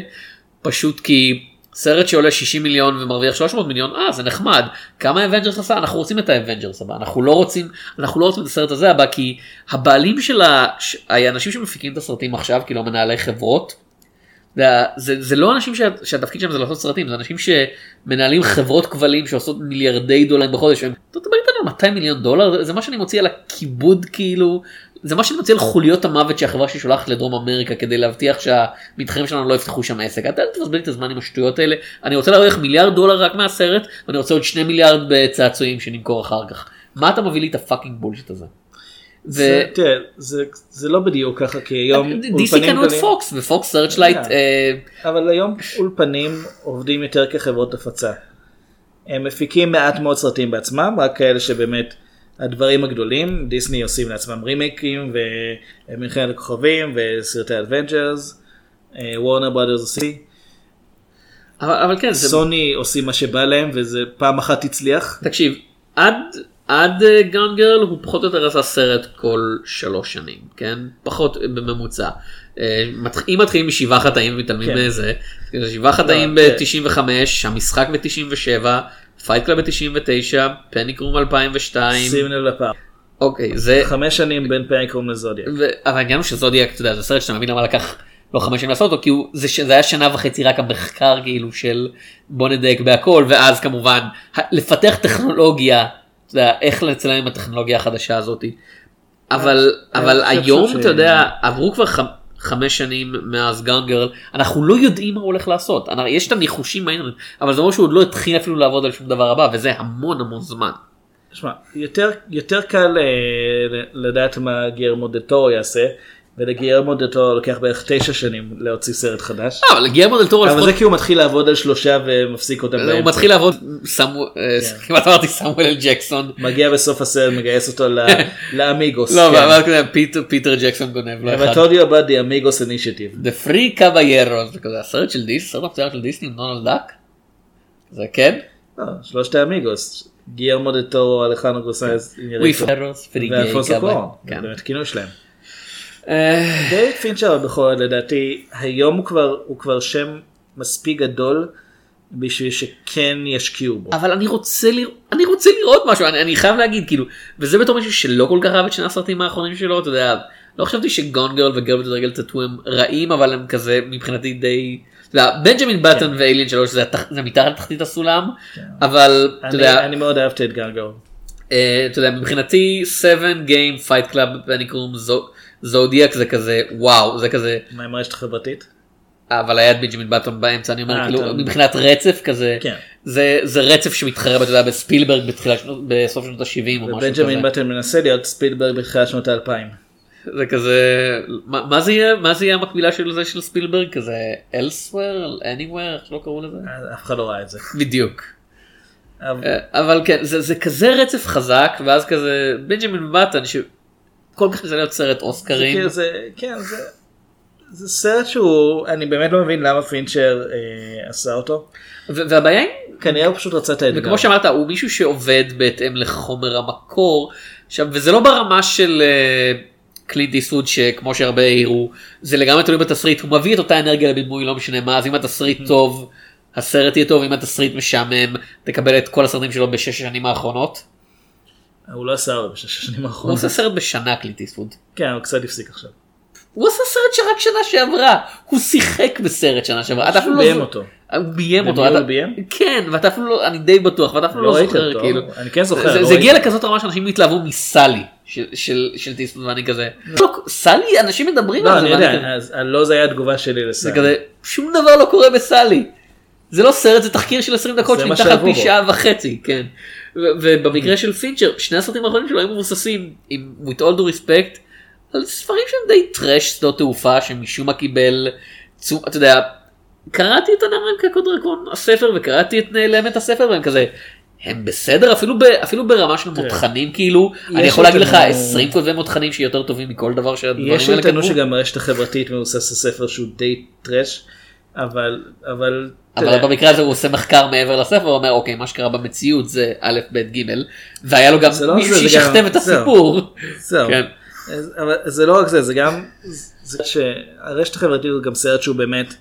פשוט כי סרט שעולה 60 מיליון ומרוויח 300 מיליון אה זה נחמד כמה Avengers עשה אנחנו רוצים את ה Avengers הבא אנחנו לא רוצים אנחנו לא רוצים את הסרט הזה הבא כי הבעלים של ה- האנשים שמפיקים את הסרטים עכשיו כאילו מנהלי חברות. זה, זה, זה לא אנשים שה, שהתפקיד שלהם זה לעשות סרטים זה אנשים שמנהלים חברות כבלים שעושות מיליארדי דולרים בחודש. והם, אתה מדבר איתנו על 200 מיליון דולר זה, מה שאני מוציא על הכיבוד כאילו זה מה שאני מוציא על חוליות המוות שהחברה שלי שולחת לדרום אמריקה כדי להבטיח שהמתחרים שלנו לא יפתחו שם עסק. אתה אל תבזבז את הזמן עם השטויות האלה אני רוצה להרוויח מיליארד דולר רק מהסרט ואני רוצה עוד שני מיליארד בצעצועים שנמכור אחר כך. מה אתה מביא לי את ה fucking bullshit הזה? זה, תראה, זה, זה לא בדיוק ככה כי היום אולפנים קנו את פוקס ופוקס סרצ'לייט כן. אה, אבל היום אולפנים עובדים יותר כחברות הפצה. הם מפיקים מעט מאוד סרטים בעצמם, רק כאלה שבאמת הדברים הגדולים, דיסני עושים לעצמם רימייקים ומלחמת הכוכבים וסרטי Avengers, וורנר ברודרס עושים, אבל, אבל כן זה סוני עושים מה שבא להם וזה פעם אחת הצליח. תקשיב עד עד Gone Girl הוא פחות או יותר עשה סרט כל שלוש שנים כן פחות אה, בממוצע. אה, אם מתחילים משבעה חטאים ומתעלמים כן. מזה זה שבעה חטאים כן. ב-95 המשחק ב-97 Fight Club ב-99 Panic Room 2002 שים לב לפעם. אוקיי זה חמש שנים בין Panic Room לזודיאק. ו- אבל העניין הוא שזודיאק אתה יודע זה סרט שאתה מבין למה לקח לא חמש שנים לעשות אותו כי הוא, זה, ש- זה היה שנה וחצי רק המחקר כאילו של בוא נדייק בהכל ואז כמובן לפתח טכנולוגיה אתה יודע, איך לצלם עם הטכנולוגיה החדשה הזאת. אבל אה, אבל אני חושב היום אתה יודע עברו כבר חמש שנים מאז גאנגרל אנחנו לא יודעים מה הוא הולך לעשות יש את הניחושים באינטרנט אבל זה אומר שהוא עוד לא התחיל אפילו לעבוד על שום דבר הבא וזה המון המון זמן. שמע, יותר, יותר קל אה, לדעת מה גרמו דה טורו יעשה ולגיירמו דלתו לוקח בערך תשע שנים להוציא סרט חדש. אבל לגיירמו דל טורו אבל זה כי הוא מתחיל לעבוד על שלושה ומפסיק אותם הוא באמצע. מתחיל לעבוד אה, כמעט אמרתי סמואל אל ג'קסון. מגיע בסוף הסרט מגייס אותו לאמיגוס. לא, כן. אבל פיטר- ג'קסון גונב לו I אחד. told you about the Amigos initiative. The Free Caballeros, זה כזה הסרט של דיסני, סרט המצויר של דיסני עם דונלד דאק? זה כן? לא, שלושת האמיגוס. גיירמו דה טורו, גוסייז, וויפרוס, פריגי, ואלפונסו. קורון. כן. זה באמת כינוי שלהם. אה, דייוויד פינצ'ר זאת, לדעתי היום הוא כבר הוא כבר שם מספיק גדול בשביל שכן ישקיעו בו. אבל אני רוצה לראות, אני רוצה לראות משהו, אני, אני חייב להגיד, כאילו, וזה בתור מישהו שלא כל כך אהב את שני הסרטים האחרונים שלו, אתה יודע, לא חשבתי שגון גרל וגרל ותרגל טאטו הם רעים, אבל הם כזה מבחינתי די, אתה יודע, בנג'מין בטון ואליאן 3 זה, התח- זה מתחת לתחתית הסולם, אבל, אתה אני- יודע, אני מאוד אהבתי את גרגו. אה, אתה יודע, מבחינתי 7 Game Fight Club פניקרום זודיאק זה כזה וואו זה כזה מה עם הרשת החברתית? אבל היה את בנג'מין בטון באמצע אני אומר אה, כאילו. מבחינת רצף כזה כן. זה זה רצף שמתחרה אתה בספילברג בתחילת שנות בסוף שנות ה-70 או משהו ובנג'מין כזה בטן מנסה להיות ספילברג בתחילת שנות האלפיים. זה כזה מה מה זה יהיה מה זה יהיה המקבילה של זה של ספילברג כזה elsewhere anywhere איך שלא קראו לזה אף אחד לא ראה את זה. בדיוק. אבל- אה, אבל כן זה זה כזה רצף חזק ואז כזה בנג'מין בטון שכל כך ניסה להיות סרט אוסקרים. כאילו זה כן זה זה סרט שהוא אני באמת לא מבין למה פינצ'ר אה, עשה אותו. והבעיה היא כנראה הוא פשוט רצה את האתגר. וכמו שאמרת הוא מישהו שעובד בהתאם לחומר המקור עכשיו וזה לא ברמה של אה, קלינט איסטווד שכמו שהרבה העירו זה לגמרי תלוי בתסריט הוא מביא את אותה אנרגיה לבימוי לא משנה מה אז אם התסריט טוב הסרט יהיה טוב אם התסריט משעמם תקבל את כל הסרטים שלו בשש השנים האחרונות. הוא לא עשה הרבה בשש השנים הוא האחרונות. עושה סרט בשנה קלינט איסטווד. כן הוא קצת הפסיק עכשיו. הוא עשה סרט שרק שנה שעברה הוא שיחק בסרט שנה שעברה. אתה אפילו לא ביים אותו. הוא ביים אותו. אתה- הוא ביים? כן ואתה אפילו לא אני די בטוח ואתה אפילו לא לא ראיתי זוכר אותו, כאילו. אני כן זוכר, זה- לא זה הגיע. לכזאת רמה שאנשים התלהבו מסלי של- של של טיסטון ואני כזה. לא, סלי אנשים מדברים לא על זה. אני ואני יודע אז לא זה היה התגובה שלי זה לסל. כזה שום דבר לא קורה בסאלי. זה לא סרט זה תחקיר של 20 דקות שנמתח על פי. שעה וחצי כן. ובמקרה של פינצ'ר שני הסרטים האחרונים שלו היו מבוססים עם with all due respect על ספרים שהם די trash שדות תעופה שמשום מה קיבל צו- אתה יודע קראתי את הנערה עם קעקוע דרקון הספר וקראתי את נעלמת הספר והם כזה. הם בסדר אפילו ב, אפילו ברמה של מותחנים כאילו אני יכול להגיד לך אותנו- 20 כותבי מותחנים שיותר טובים מכל דבר שהדברים יש האלה כתבו. שגם הרשת החברתית מבוסס על ספר שהוא די trash אבל אבל אבל יודע, במקרה הזה הוא עושה מחקר מעבר לספר הוא אומר אוקיי מה שקרה במציאות זה א' ב' ג' והיה לו גם לא מישהו שישכתב את. הסיפור. זהו. כן. אבל זה לא רק זה זה גם זה שהרשת החברתית הוא גם סרט שהוא באמת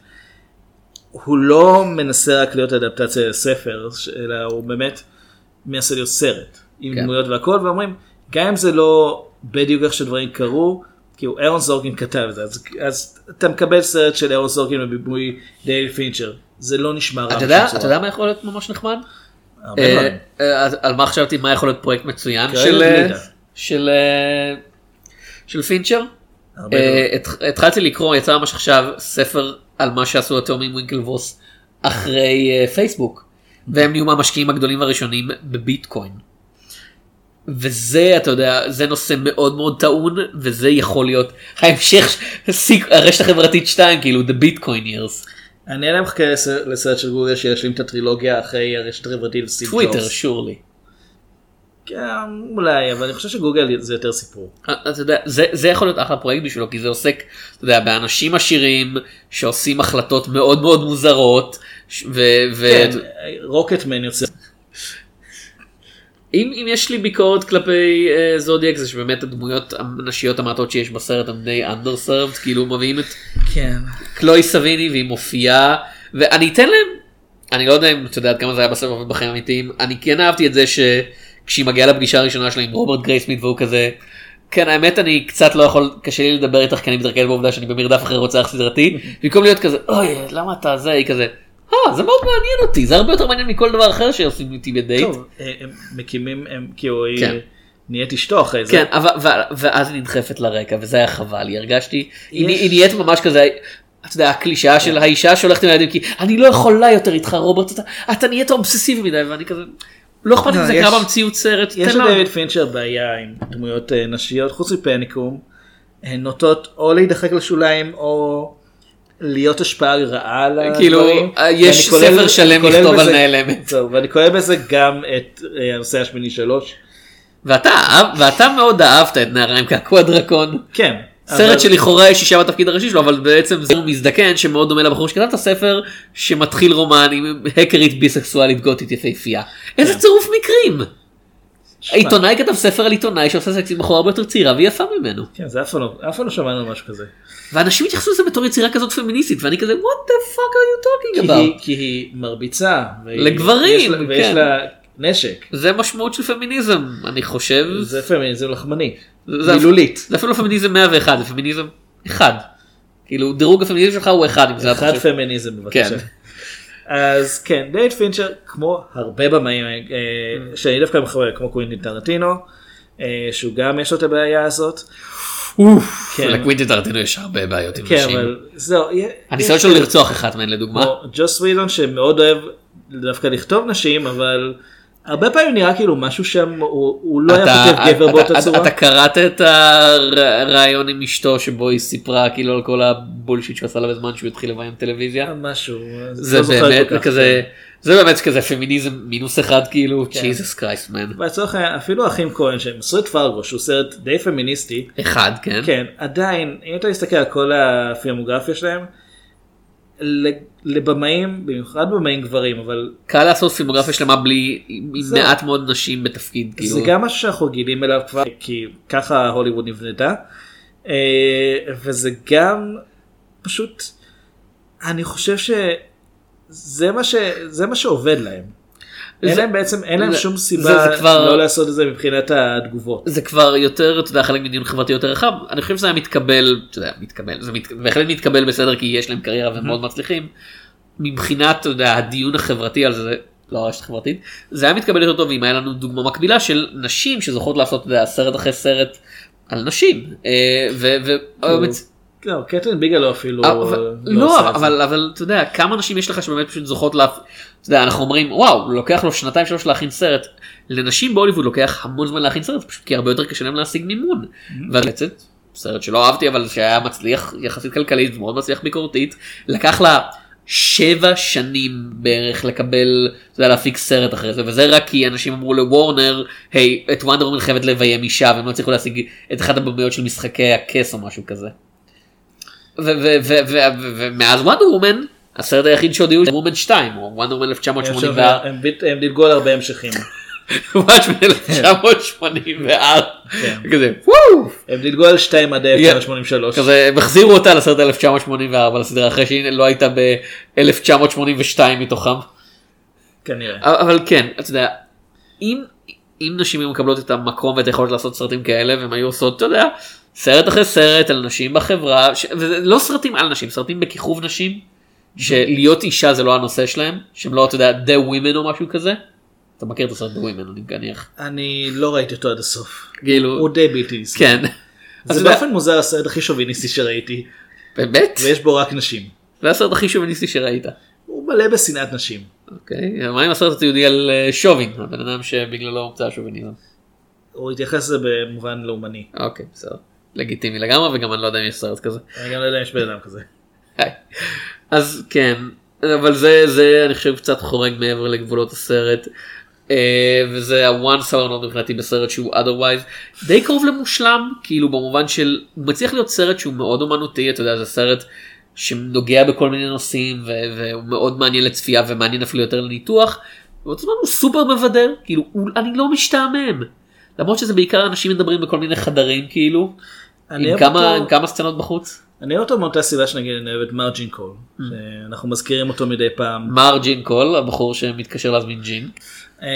הוא לא מנסה רק להיות אדפטציה לספר אלא הוא באמת מנסה להיות סרט עם כן. דמויות והכל ואומרים גם אם זה לא בדיוק איך שדברים קרו כי הוא ארון סורקין כתב את זה אז, אז אתה מקבל סרט של ארון סורקין בבימוי דייוויד פינצ'ר זה לא נשמע רע אתה יודע אתה. יודע מה יכול להיות ממש נחמד? אה. אה, על מה חשבתי מה יכול להיות פרויקט מצוין של אה. של של פינצ'ר. התחלתי לקרוא יצא ממש עכשיו ספר על מה שעשו התאומים ווינקלבוס אחרי פייסבוק והם נהיו מהמשקיעים הגדולים הראשונים בביטקוין. וזה אתה יודע זה נושא מאוד מאוד טעון וזה יכול להיות ההמשך הרשת החברתית 2 כאילו the bitcoin years אני עדיין מחכה לסרט- לסרט של גוגל שישלים את הטרילוגיה אחרי הרשת החברתית טוויטר ג'ובס. שורלי. כן, אולי אבל אני חושב שגוגל זה יותר סיפור. אתה יודע זה זה יכול להיות אחלה פרויקט בשבילו כי זה עוסק אתה יודע, באנשים עשירים שעושים החלטות מאוד מאוד מוזרות. ו- כן, רוקטמן יוצא. אם, אם יש לי ביקורת כלפי uh, זודיאק זה שבאמת הדמויות הנשיות המעטות שיש בסרט הם די underserved כאילו מביאים את כן. קלוי סביני והיא מופיעה ואני אתן להם אני לא יודע אם אתה יודע עד כמה זה היה בסרט בחיים אמיתיים אני כן אהבתי את זה שכשהיא מגיעה לפגישה הראשונה שלה עם רוברט גרייסמית והוא כזה. כן האמת אני קצת לא יכול קשה לי לדבר איתך כי אני מתרכז בעובדה שאני במרדף אחרי רוצח סדרתי במקום להיות כזה אוי למה אתה זה היא כזה. "אה, זה מאוד מעניין אותי זה הרבה יותר מעניין מכל דבר אחר שעושים איתי בדייט. טוב, אה, הם מקימים, הם כאילו היא כן. נהיית אשתו אחרי זה. כן, ואז היא נדחפת לרקע, וזה היה חבל לי, הרגשתי, היא, היא נהיית ממש כזה, אתה יודע, הקלישאה של האישה שהולכת עם הילדים, כי אני לא יכולה יותר איתך רוברט, אתה, אתה נהיית אובססיבי מדי, ואני כזה, לא אכפת לי אם לא, זה יש- קרה במציאות סרט, יש. לדייוויד פינצ'ר בעיה עם דמויות אה, נשיות חוץ מפניקום. הן נוטות או להידחק לשוליים או להיות השפעה רעה על הדברים. כאילו, יש כולל- ספר שלם לכתוב על נעלמת. זהו, ואני כולל בזה גם את אה, הנושא השמיני שלוש. ואתה, ואתה מאוד אהבת את נערה עם קעקוע דרקון. כן. סרט אבל- שלכאורה יש אישה בתפקיד הראשי שלו, אבל בעצם זה מזדקן שמאוד דומה לבחור שכתב את הספר, שמתחיל רומן עם הקרית ביסקסואלית גותית יפהפייה. איזה כן. צירוף מקרים. העיתונאי כתב ספר על עיתונאי שעושה סקס עם בחורה הרבה יותר צעירה ויפה ממנו. כן, זה אף פעם לא- אף פעם לא שמענו משהו כזה. ואנשים התייחסו לזה בתור יצירה כזאת פמיניסטית ואני כזה what the fuck are you talking about. כי היא מרביצה. לגברים, ויש לה- כן. לה נשק. זה משמעות של פמיניזם אני חושב. זה פמיניזם לחמני. מילולית. זה אפילו לא פמיניזם 101 זה פמיניזם אחד. כאילו דירוג הפמיניזם שלך הוא אחד אחד. פמיניזם בבקשה. אז כן, דייוויד פינצ'ר כמו הרבה במאים אה, שאני דווקא מחבר כמו קווינטין טרנטינו, אה, שהוא גם יש לו את הבעיה הזאת. כן. לקווינטין טרנטינו יש הרבה בעיות עם כן, נשים. אבל זהו. הניסיון שלו לרצוח אחת מהן לדוגמה. ג'וס ווידון שמאוד אוהב דווקא לכתוב נשים, אבל הרבה פעמים נראה כאילו משהו שם הוא הוא לא היה אתה- כותב גבר אתה- באותה אתה- צורה. אתה קראת את הרעיון עם אשתו שבו היא סיפרה כאילו על כל הבולשיט שהוא עשה לה בזמן שהוא התחיל לביים טלוויזיה. משהו. זה לא זוכר באמת כזה זה באמת כזה פמיניזם מינוס אחד כאילו כן. ג'יזוס קרייסט מן. לצורך העניין אפילו האחים כהן שהם עשו את פרגו שהוא סרט די פמיניסטי. אחד כן. כן עדיין אם אתה מסתכל על כל הפילמוגרפיה שלהם. לבמאים במיוחד במאים גברים אבל קל לעשות פילמוגרפיה שלמה בלי זהו. מעט מאוד נשים בתפקיד כאילו. זה גם משהו שאנחנו רגילים אליו כבר כי ככה הוליווד נבנתה אה, וזה גם פשוט אני חושב שזה מה שזה מה שעובד להם. אין זה- להם בעצם אין להם זה- שום זה- סיבה זה כבר- לא לעשות את זה מבחינת התגובות. זה כבר יותר אתה יודע חלק מדיון חברתי יותר רחב אני חושב שזה היה מתקבל מתקבל זה מת, בהחלט מתקבל בסדר כי יש להם קריירה והם מאוד מצליחים. מבחינת יודע, הדיון החברתי על זה זה לא הרשת החברתית זה היה מתקבל יותר טוב אם היה לנו דוגמה מקבילה של נשים שזוכות לעשות יודע, סרט אחרי סרט על נשים. אה, לא, קטרין ביגלו אפילו אבל, לא לא. אבל, אבל אתה יודע, כמה נשים יש לך שבאמת פשוט זוכות לה... אתה יודע, אנחנו אומרים, וואו, לוקח לו שנתיים שלוש להכין סרט. לנשים בהוליווד לוקח המון זמן להכין סרט, פשוט כי הרבה יותר קשה להם להשיג מימון. ולצאת, סרט שלא אהבתי, אבל שהיה מצליח יחסית כלכלית ומאוד מצליח ביקורתית, לקח לה שבע שנים בערך לקבל, אתה יודע, להפיק סרט אחרי זה, וזה רק כי אנשים אמרו לוורנר, היי, את וונדר וומן חייבת לביים אישה, והם לא הצליחו להשיג את אחת הבמיות של משחקי הכס או משהו כזה. ומאז וונדר וומן הסרט היחיד שעוד היו וומן 2 או וונדר וומן 1984 הם דילגו על הרבה המשכים. ממש ב-1984 כן. כזה וואו הם דילגו על 2 עד 1983. כזה הם החזירו אותה לסרט 1984 לסדרה אחרי שהיא לא הייתה ב-1982 מתוכם כנראה. אבל כן אתה יודע אם נשים היו מקבלות את המקום ואת היכולת לעשות סרטים כאלה והם היו עושות אתה יודע סרט אחרי סרט על נשים בחברה ש... לא סרטים על נשים סרטים בכיכוב נשים שלהיות אישה זה לא הנושא שלהם שהם לא אתה יודע The Women או משהו כזה. אתה מכיר את הסרט The Women אני מניח. אני לא ראיתי אותו עד הסוף. כאילו הוא די בלתי נסבל. כן. זה באופן מוזר הסרט הכי שוביניסטי שראיתי. באמת? ויש בו רק נשים. זה הסרט הכי שוביניסטי שראית. הוא מלא בשנאת נשים. אוקיי מה עם הסרט התיעודי על אה, שובין הבן אדם שבגללו הומצא השוביניזם. הוא התייחס לזה במובן לאומני. אוקיי בסדר. לגיטימי לגמרי וגם אני לא יודע אם יש סרט כזה. אני גם לא יודע אם יש בן אדם כזה. אז כן אבל זה זה אני חושב קצת חורג מעבר לגבולות הסרט. אה, וזה star note מבחינתי בסרט שהוא otherwise די קרוב למושלם כאילו במובן של הוא מצליח להיות סרט שהוא מאוד אומנותי אתה יודע זה סרט שנוגע בכל מיני נושאים ו- והוא מאוד מעניין לצפייה ומעניין אפילו יותר לניתוח. ובאותו זמן הוא סופר מבדר כאילו הוא, אני לא משתעמם. למרות שזה בעיקר אנשים מדברים בכל מיני חדרים כאילו. אני עם כמה, אותו- עם כמה סצנות בחוץ. אני אוהב אותו מאותה סיבה שנגיד אני אוהב את Margin Call. Mm. שאנחנו מזכירים אותו מדי פעם. Mr. Gin Call הבחור שמתקשר להזמין ג'ין. אה,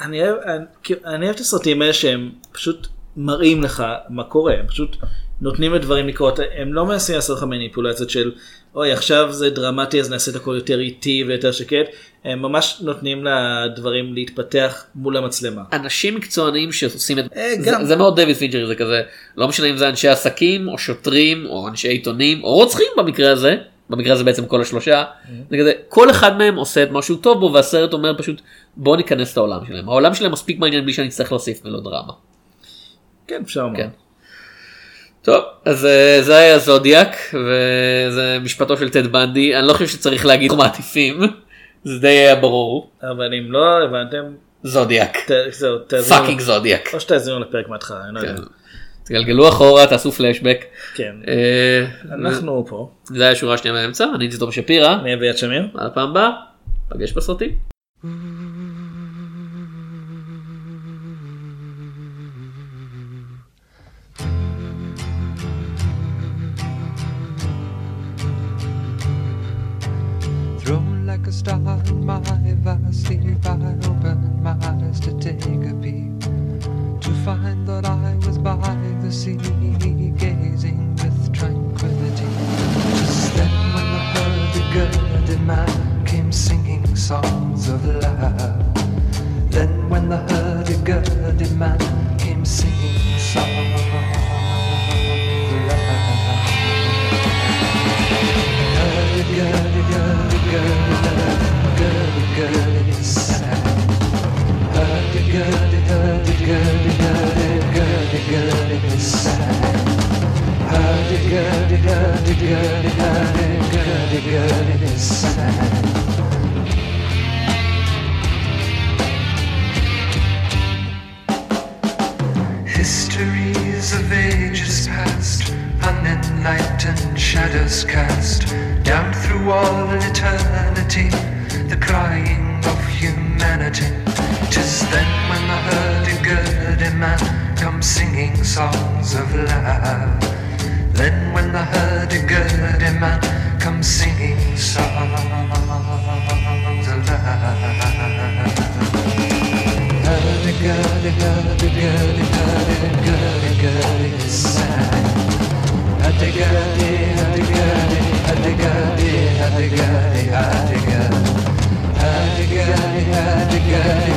אני אוהב, אני, כאילו, אני אוהב את הסרטים האלה שהם פשוט מראים לך מה קורה, הם פשוט נותנים לדברים לקרות, הם לא מנסים לעשות לך מניפולציות של אוי עכשיו זה דרמטי אז נעשה את הכל יותר איטי ויותר שקט, הם ממש נותנים לדברים להתפתח מול המצלמה. אנשים מקצוענים שעושים את אה, זה, גם. זה מאוד דויד פינצ'ר זה כזה לא משנה אם זה אנשי עסקים או שוטרים או אנשי עיתונים או רוצחים במקרה הזה במקרה הזה בעצם כל השלושה Mm-hmm. זה כזה כל אחד מהם עושה את משהו טוב בו והסרט אומר פשוט בוא ניכנס לעולם שלהם העולם שלהם מספיק מעניין בלי שאני אצטרך להוסיף מלודרמה. כן אפשר לומר. כן. טוב, אז אה, זה היה זודיאק, וזה משפטו של טד בנדי, אני לא חושב שצריך להגיד אנחנו מעדיפים, זה די היה ברור. אבל אם לא הבנתם, זודיאק. ת- זהו, תאזינו- fucking זודיאק. או שתאזינו לפרק מההתחלה, אני לא יודע. תגלגלו אחורה, תעשו פלשבק. כן. אה, אנחנו פה. זה היה שורה שנייה באמצע, אני הייתי תום שפירא. אני אביעד שמיר. עד הפעם הבאה, ניפגש בסרטים. Star in my sleep, I opened my eyes to take a peep. To find that I was by the sea, gazing with tranquility. Just then, when the hurdy-gurdy man came singing songs of love. Then, when the hurdy-gurdy man came singing songs Histories of ages past, unenlightened shadows cast down through all eternity, the crying of humanity. Then when the hurdy-gurdy man comes singing songs of love. Then when the hurdy-gurdy man comes singing songs of love. Hurdy-gurdy, hurdy-gurdy, hurdy-gurdy-gurdy, sad. Hurdy-gurdy, hurdy-gurdy, hurdy-gurdy, hurdy-gurdy, hurdy-gurdy. Hurdy-gurdy, hurdy-gurdy,